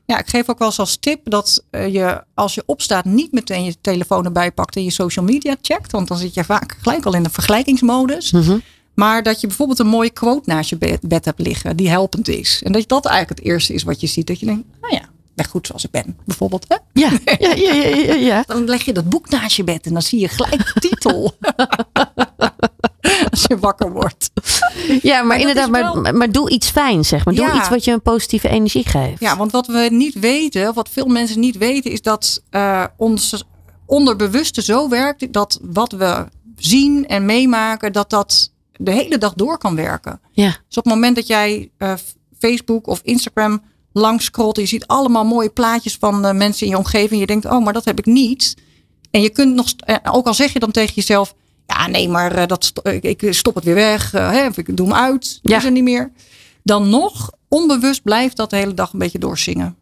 ja, ik geef ook wel eens als tip dat eh, je als je opstaat niet meteen je telefoon erbij pakt en je social media checkt. Want dan zit je vaak gelijk al in de vergelijkingsmodus. Mhm. Maar dat je bijvoorbeeld een mooie quote naast je bed, bed hebt liggen die helpend is. En dat dat eigenlijk het eerste is wat je ziet. Dat je denkt, nou ja, ben goed zoals ik ben, bijvoorbeeld. Hè? Ja, ja, ja, ja, ja, ja. Dan leg je dat boek naast je bed en dan zie je gelijk de titel. Als je wakker wordt. Ja, maar, inderdaad, maar, doe iets fijns, zeg maar. Doe Ja. iets wat je een positieve energie geeft. Ja, want wat we niet weten, wat veel mensen niet weten, is dat eh, ons onderbewuste zo werkt dat wat we zien en meemaken, dat dat de hele dag door kan werken. Ja. Dus op het moment dat jij eh, Facebook of Instagram langs scrolt en je ziet allemaal mooie plaatjes van eh, mensen in je omgeving, je denkt, oh, maar dat heb ik niet. En je kunt nog, ook al zeg je dan tegen jezelf, ja, nee, maar eh, dat ik, stop het weer weg, eh, hè, of ik doe hem uit, Ja. is er niet meer. Dan nog, onbewust blijft dat de hele dag een beetje doorzingen.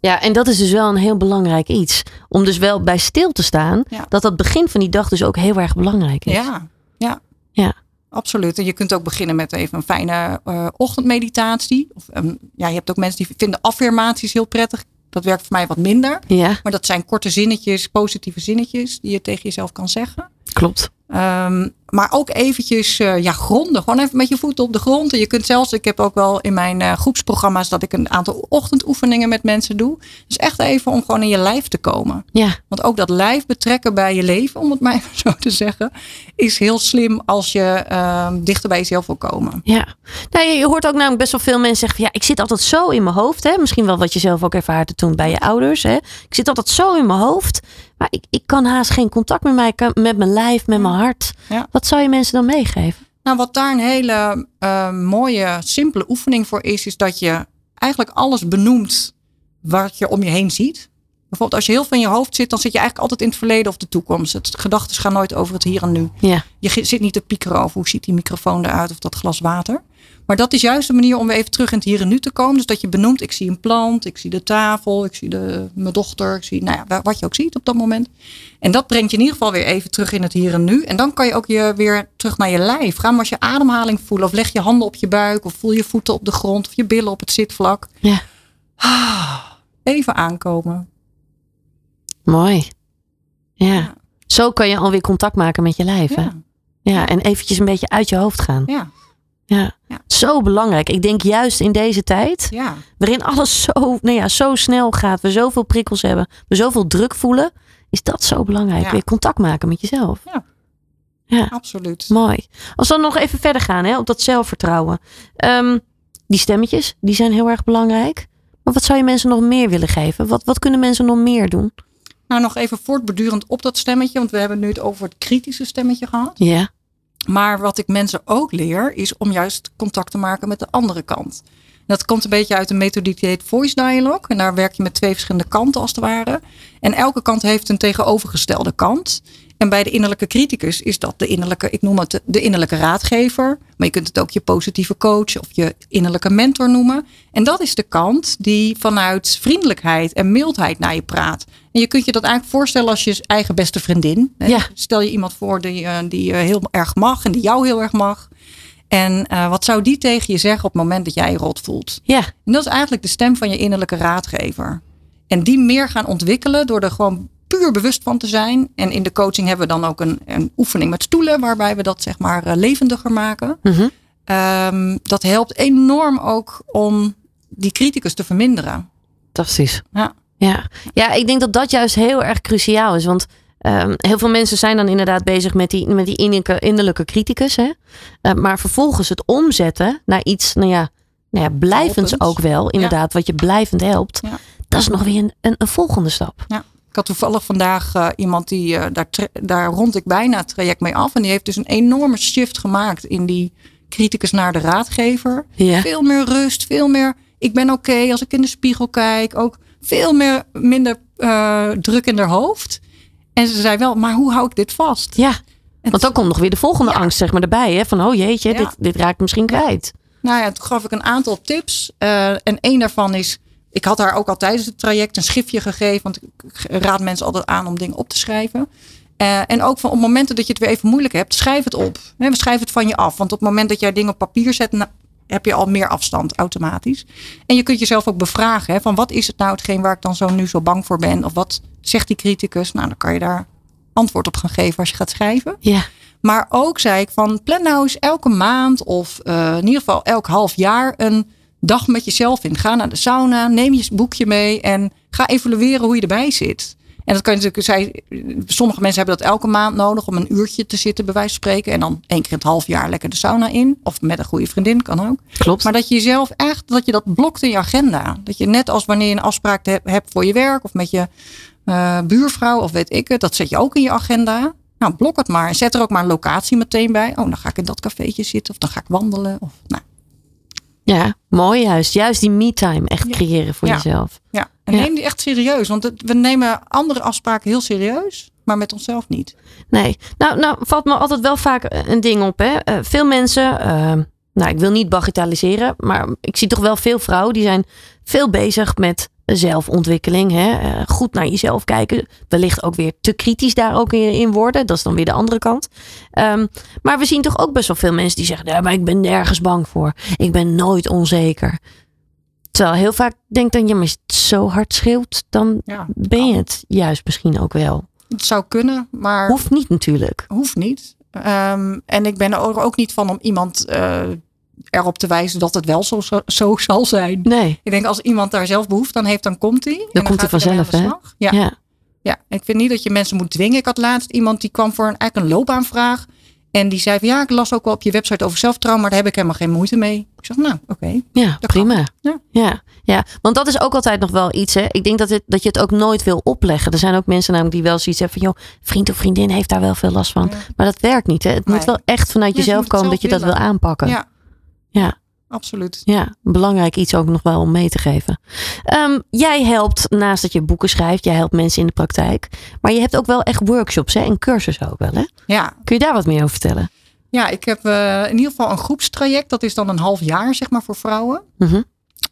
Ja, en dat is dus wel een heel belangrijk iets. Om dus wel bij stil te staan. Ja. Dat dat begin van die dag dus ook heel erg belangrijk is. Ja, ja. Ja. Absoluut. En je kunt ook beginnen met even een fijne eh, ochtendmeditatie. Of, ehm, ja, je hebt ook mensen die vinden affirmaties heel prettig. Dat werkt voor mij wat minder. Ja, Maar dat zijn korte zinnetjes, positieve zinnetjes die je tegen jezelf kan zeggen. klopt. Ehm, maar ook eventjes eh, ja, gronden. Gewoon even met je voeten op de grond. En je kunt zelfs, ik heb ook wel in mijn eh, groepsprogramma's dat ik een aantal ochtendoefeningen met mensen doe. Dus echt even om gewoon in je lijf te komen. Ja, Want ook dat lijf betrekken bij je leven, om het maar even zo te zeggen, is heel slim als je ehm, dichter bij jezelf wil komen. ja. Nou, je, je hoort ook namelijk best wel veel mensen zeggen: van, ja, ik zit altijd zo in mijn hoofd. Hè? Misschien wel wat je zelf ook ervaarde toen bij je ouders. Hè? Ik zit altijd zo in mijn hoofd. Maar ik, ik kan haast geen contact met, mij, met mijn lijf, met mijn hart. Ja. Wat zou je mensen dan meegeven? Nou, wat daar een hele eh, mooie, simpele oefening voor is, is dat je eigenlijk alles benoemt wat je om je heen ziet. Bijvoorbeeld als je heel veel in je hoofd zit, dan zit je eigenlijk altijd in het verleden of de toekomst. Het gedachten gaan nooit over het hier en nu. Ja, Je zit niet te piekeren over hoe ziet die microfoon eruit of dat glas water. Maar dat is juist de manier om weer even terug in het hier en nu te komen. Dus dat je benoemt, ik zie een plant, ik zie de tafel, ik zie de, mijn dochter, ik zie nou ja, wa- wat je ook ziet op dat moment. En dat brengt je in ieder geval weer even terug in het hier en nu. En dan kan je ook je weer terug naar je lijf. Ga maar eens je ademhaling voelen of leg je handen op je buik of voel je voeten op de grond of je billen op het zitvlak. ja. Even aankomen. Mooi. Ja. Zo kan je alweer contact maken met je lijf. Hè? Ja, Ja, en eventjes een beetje uit je hoofd gaan. ja, Ja. Ja. Zo belangrijk. Ik denk juist in deze tijd, ja. waarin alles zo, nou ja, zo snel gaat, we zoveel prikkels hebben, we zoveel druk voelen, is dat zo belangrijk. Ja. Weer contact maken met jezelf. Ja. Ja, absoluut. mooi. Als we dan nog even verder gaan hè, op dat zelfvertrouwen. Ehm, die stemmetjes, die zijn heel erg belangrijk. Maar wat zou je mensen nog meer willen geven? Wat, wat kunnen mensen nog meer doen? Nou, nog even voortbordurend op dat stemmetje, want we hebben nu het over het kritische stemmetje gehad. Ja, Maar wat ik mensen ook leer, is om juist contact te maken met de andere kant. Dat komt een beetje uit de methodiek die heet Voice Dialogue. En daar werk je met twee verschillende kanten als het ware. En elke kant heeft een tegenovergestelde kant. En bij de innerlijke criticus is dat de innerlijke, ik noem het de innerlijke raadgever. Maar je kunt het ook je positieve coach of je innerlijke mentor noemen. En dat is de kant die vanuit vriendelijkheid en mildheid naar je praat. En je kunt je dat eigenlijk voorstellen als je eigen beste vriendin. Ja. Stel je iemand voor die, eh, die je heel erg mag en die jou heel erg mag. En eh, wat zou die tegen je zeggen op het moment dat jij je rot voelt? ja, En dat is eigenlijk de stem van je innerlijke raadgever. En die meer gaan ontwikkelen door er gewoon puur bewust van te zijn. En in de coaching hebben we dan ook een, een oefening met stoelen, waarbij we dat zeg maar eh, levendiger maken. Mhm. Ehm, dat helpt enorm ook om die criticus te verminderen. fantastisch. Ja. Ja. ja, ik denk dat dat juist heel erg cruciaal is. Want ehm, heel veel mensen zijn dan inderdaad bezig met die, met die innerlijke, innerlijke criticus. Hè? Eh, maar vervolgens het omzetten naar iets, nou ja, nou ja blijvends ook wel. Inderdaad, wat je blijvend helpt. Ja. Dat is nog weer een, een, een volgende stap. Ja. Ik had toevallig vandaag eh, iemand die eh, daar, daar rond ik bijna het traject mee af. En die heeft dus een enorme shift gemaakt in die criticus naar de raadgever. Ja. Veel meer rust, veel meer. Ik ben oké als ik in de spiegel kijk. Ook veel meer, minder eh, druk in haar hoofd. En ze zei wel, maar hoe hou ik dit vast? Ja, En want dan komt nog weer de volgende Ja. angst zeg maar erbij. Hè? Van, oh jeetje, Ja. dit, dit raak ik misschien kwijt. Nou ja, toen gaf ik een aantal tips. en één daarvan is, ik had haar ook al tijdens het traject een schriftje gegeven. Want ik raad mensen altijd aan om dingen op te schrijven. Eh, en ook van op momenten dat je het weer even moeilijk hebt, schrijf het op. Hè, schrijf het van je af. Want op het moment dat jij dingen op papier zet, nou, heb je al meer afstand automatisch. En je kunt jezelf ook bevragen. Hè, van wat is het nou hetgeen waar ik dan zo nu zo bang voor ben? Of wat zegt die criticus? Nou, dan kan je daar antwoord op gaan geven als je gaat schrijven. Ja, Maar ook zei ik van plan nou eens elke maand of eh, in ieder geval elk half jaar een dag met jezelf in. Ga naar de sauna, neem je boekje mee en ga evalueren hoe je erbij zit. En dat kan je natuurlijk, zij, sommige mensen hebben dat elke maand nodig om een uurtje te zitten, bij wijze van spreken. En dan één keer in het half jaar lekker de sauna in. Of met een goede vriendin, kan ook. Klopt. Maar dat je jezelf echt, dat je dat blokt in je agenda. Dat je net als wanneer je een afspraak hebt voor je werk of met je eh, buurvrouw of weet ik het, dat zet je ook in je agenda. Nou, blok het maar. En zet er ook maar een locatie meteen bij. Oh, dan ga ik in dat cafeetje zitten of dan ga ik wandelen. Of, nou, Ja, mooi juist. Juist die me-time echt creëren voor jezelf. ja. En neem die echt serieus. Want het- we nemen andere afspraken heel serieus, maar met onszelf niet. Nee, nou, nou valt me altijd wel vaak een ding op. Hè? Eh, veel mensen, eh, nou ik wil niet bagatelliseren, maar ik zie toch wel veel vrouwen die zijn veel bezig met zelfontwikkeling. Hè? Eh, goed naar jezelf kijken. Wellicht ook weer te kritisch daar ook in, in worden. Dat is dan weer de andere kant. Ehm, maar we zien toch ook best wel veel mensen die zeggen, ja, maar ik ben nergens bang voor. Ik ben nooit onzeker. Terwijl heel vaak denk dan, ja, maar als het zo hard schreeuwt, dan Ja, ben je het juist misschien ook wel. Het zou kunnen, maar Hoeft niet natuurlijk. hoeft niet. Ehm, en ik ben er ook niet van om iemand eh, erop te wijzen dat het wel zo, zo, zo zal zijn. Nee. Ik denk als iemand daar zelf behoefte aan heeft, dan komt hij. Dan, komt hij vanzelf, hè? Ja, ja. Ja. ik vind niet dat je mensen moet dwingen. Ik had laatst iemand die kwam voor een, eigenlijk een loopaanvraag. En die zei van ja, ik las ook wel op je website over zelfvertrouwen, maar daar heb ik helemaal geen moeite mee. Ik zeg nou, oké. Ja, prima. Ja. Ja. Ja. want dat is ook altijd nog wel iets. Hè. Ik denk dat, het, dat je het ook nooit wil opleggen. Er zijn ook mensen namelijk die wel zoiets hebben van... joh, vriend of vriendin heeft daar wel veel last van. Ja. Maar dat werkt niet. Hè. Het moet wel echt vanuit Ja, jezelf komen dat je dat wil aanpakken. Ja. Ja, Ja. absoluut. belangrijk iets ook nog wel om mee te geven. Ehm, jij helpt, naast dat je boeken schrijft... jij helpt mensen in de praktijk. Maar je hebt ook wel echt workshops hè, en cursussen ook wel. Hè? Ja, Kun je daar wat meer over vertellen? ja ik heb eh, in ieder geval een groepstraject. Dat is dan een half jaar zeg maar voor vrouwen. Mhm.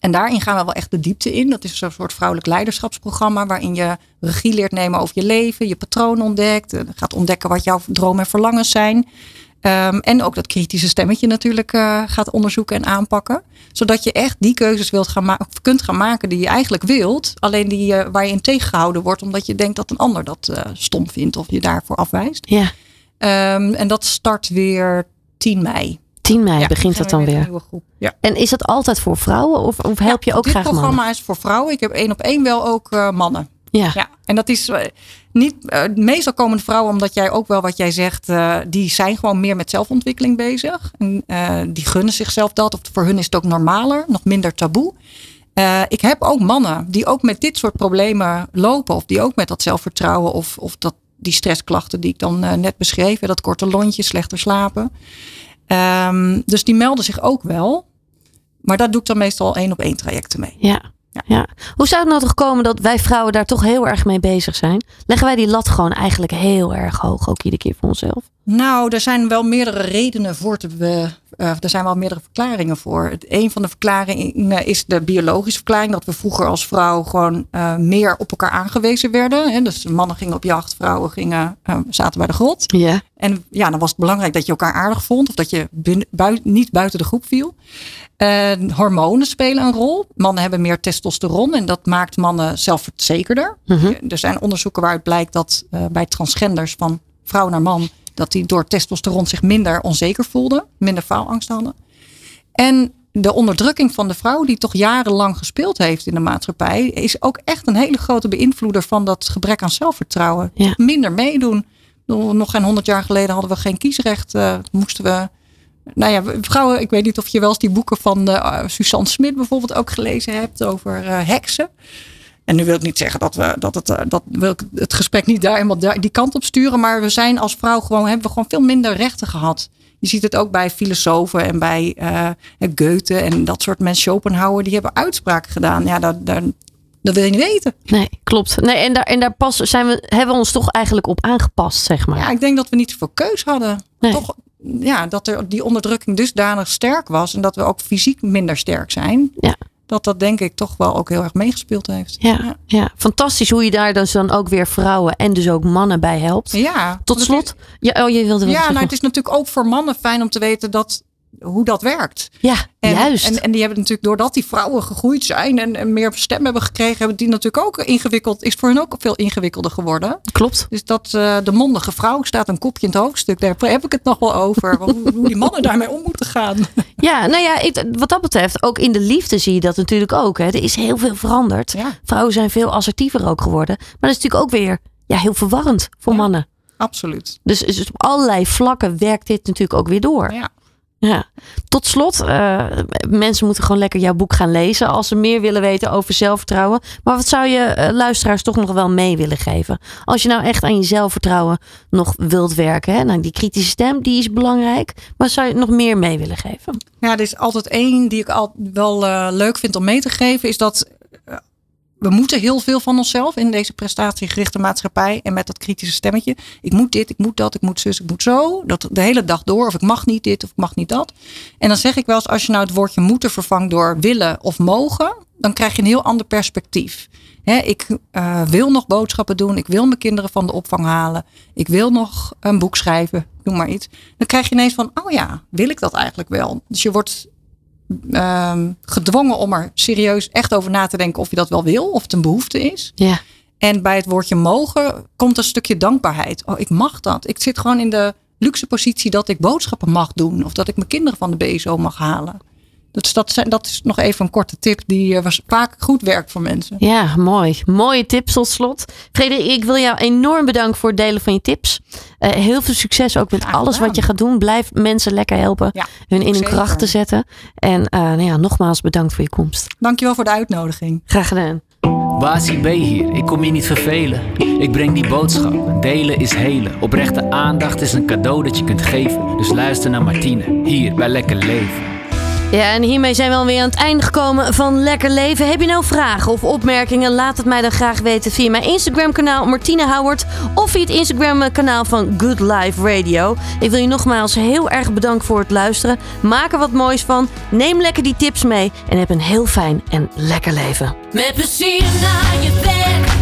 En daarin gaan we wel echt de diepte in. Dat is een soort vrouwelijk leiderschapsprogramma waarin je regie leert nemen over je leven, je patroon ontdekt, eh, gaat ontdekken wat jouw dromen en verlangens zijn. Ehm, en ook dat kritische stemmetje natuurlijk eh, gaat onderzoeken en aanpakken. Zodat je echt die keuzes wilt gaan kunt gaan maken die je eigenlijk wilt. Alleen die, eh, waar je in tegengehouden wordt omdat je denkt dat een ander dat eh, stom vindt of je daarvoor afwijst. Ja, Ehm, en dat start weer 10 mei. 10 mei Ja, begint dat dan weer. nieuwe groep. Ja. En is dat altijd voor vrouwen of, of help je ook Dit graag programma mannen? is voor vrouwen. Ik heb één op één wel ook eh, mannen. Ja. En dat is eh, niet. eh, meestal komen vrouwen, omdat jij ook wel wat jij zegt, eh, die zijn gewoon meer met zelfontwikkeling bezig. En die gunnen zichzelf dat. Of voor hun is het ook normaler, nog minder taboe. Ik heb ook mannen die ook met dit soort problemen lopen. Of die ook met dat zelfvertrouwen of, of dat, die stressklachten die ik dan net beschreef. hè, Dat korte lontje, slechter slapen. Ehm, dus die melden zich ook wel. Maar daar doe ik dan meestal één op één trajecten mee. Ja. Ja. Hoe zou het nou toch komen dat wij vrouwen daar toch heel erg mee bezig zijn? Leggen wij die lat gewoon eigenlijk heel erg hoog, ook iedere keer voor onszelf? Nou, er zijn wel meerdere redenen voor te. Be- eh, er zijn wel meerdere verklaringen voor. Het, een van de verklaringen is de biologische verklaring. Dat we vroeger als vrouw gewoon eh, meer op elkaar aangewezen werden. Hè? Dus mannen gingen op jacht, vrouwen gingen, eh, zaten bij de grot. Ja. En ja, dan was het belangrijk dat je elkaar aardig vond. Of dat je bun- bui- niet buiten de groep viel. Hormonen spelen een rol. Mannen hebben meer testosteron. En dat maakt mannen zelfverzekerder. Mhm. Er zijn onderzoeken waaruit blijkt dat bij transgenders van vrouw naar man. Dat die door testosteron zich minder onzeker voelden. Minder faalangst hadden. En de onderdrukking van de vrouw, die toch jarenlang gespeeld heeft in de maatschappij, is ook echt een hele grote beïnvloeder van dat gebrek aan zelfvertrouwen. Ja. Minder meedoen. Nog geen honderd jaar geleden hadden we geen kiesrecht. eh, moesten we. Nou ja, we- vrouwen, ik weet niet of je wel eens die boeken van eh, Suzanne Smit bijvoorbeeld ook gelezen hebt over eh, heksen. En nu wil ik niet zeggen dat we dat het, eh, dat wil ik het gesprek niet daar helemaal die kant op sturen. Maar we zijn als vrouw gewoon, hebben we gewoon veel minder rechten gehad. Je ziet het ook bij filosofen en bij eh, Goethe en dat soort mensen, Schopenhauer, die hebben uitspraken gedaan. Ja, dat, dat, dat wil je niet weten. Nee, klopt. Nee, en daar, en daar pas zijn we, hebben we ons toch eigenlijk op aangepast, zeg maar. Ja, ik denk dat we niet zoveel keus hadden. Nee. Toch, ja, dat er die onderdrukking dusdanig sterk was en dat we ook fysiek minder sterk zijn. Ja. Dat dat denk ik toch wel ook heel erg meegespeeld heeft. Ja, ja. fantastisch hoe je daar dus dan ook weer vrouwen en dus ook mannen bij helpt. Ja, Tot slot, ja, oh, je wilde wel Ja, nou, het is natuurlijk ook voor mannen fijn om te weten dat, hoe dat werkt. ja, En, juist. En, en die hebben natuurlijk, doordat die vrouwen gegroeid zijn en, en meer stem hebben gekregen, hebben die natuurlijk ook ingewikkeld, is voor hen ook veel ingewikkelder geworden. Klopt. Dus dat eh, de mondige vrouw staat een kopje in het hoofdstuk. Daar heb ik het nog wel over. hoe, hoe die mannen daarmee om moeten gaan. Ja, nou ja, ik- wat dat betreft, ook in de liefde zie je dat natuurlijk ook. Hè. Er is heel veel veranderd. Ja. Vrouwen zijn veel assertiever ook geworden. Maar dat is natuurlijk ook weer ja, heel verwarrend voor Ja. mannen. Absoluut. Dus, dus op allerlei vlakken werkt dit natuurlijk ook weer door. Ja. Ja. Tot slot, eh, mensen moeten gewoon lekker jouw boek gaan lezen als ze meer willen weten over zelfvertrouwen. Maar wat zou je eh, luisteraars toch nog wel mee willen geven? Als je nou echt aan je zelfvertrouwen nog wilt werken. Hè? Nou, die kritische stem, die is belangrijk. Maar zou je nog meer mee willen geven? Ja, er is altijd één die ik al wel eh, leuk vind om mee te geven. Is dat we moeten heel veel van onszelf in deze prestatiegerichte maatschappij. En met dat kritische stemmetje. Ik moet dit, ik moet dat, ik moet zus, ik moet zo. Dat de hele dag door. Of ik mag niet dit of ik mag niet dat. En dan zeg ik wel eens, als je nou het woordje moeten vervangt door willen of mogen. Dan krijg je een heel ander perspectief. Ik eh, wil nog boodschappen doen. Ik wil mijn kinderen van de opvang halen. Ik wil nog een boek schrijven. Noem maar iets. Dan krijg je ineens van, oh ja, wil ik dat eigenlijk wel? Dus je wordt ehm, gedwongen om er serieus echt over na te denken of je dat wel wil, of het een behoefte is. Ja. En bij het woordje mogen komt een stukje dankbaarheid. Oh, ik mag dat. Ik zit gewoon in de luxe positie dat ik boodschappen mag doen. Of dat ik mijn kinderen van de BSO mag halen. Dus dat, zijn, dat is nog even een korte tip die eh, was- vaak goed werkt voor mensen. Ja, mooi. Mooie tips tot slot. Frederik, ik wil jou enorm bedanken voor het delen van je tips. Eh, heel veel succes ook met Graag alles gedaan. wat je gaat doen. Blijf mensen lekker helpen. Ja, hun in hun kracht te zetten. En eh, nou ja, nogmaals bedankt voor je komst. Dankjewel voor de uitnodiging. Graag gedaan. Basie B hier, ik kom je niet vervelen. Ik breng die boodschap, delen is helen. Oprechte aandacht is een cadeau dat je kunt geven. Dus luister naar Martine, hier bij Lekker Leven. Ja, en hiermee zijn we alweer aan het einde gekomen van Lekker Leven. Heb je nou vragen of opmerkingen? Laat het mij dan graag weten via mijn Instagram kanaal Martine Howard. Of via het Instagram kanaal van Good Life Radio. Ik wil je nogmaals heel erg bedanken voor het luisteren. Maak er wat moois van. Neem lekker die tips mee. En heb een heel fijn en lekker leven. Met plezier naar je werk.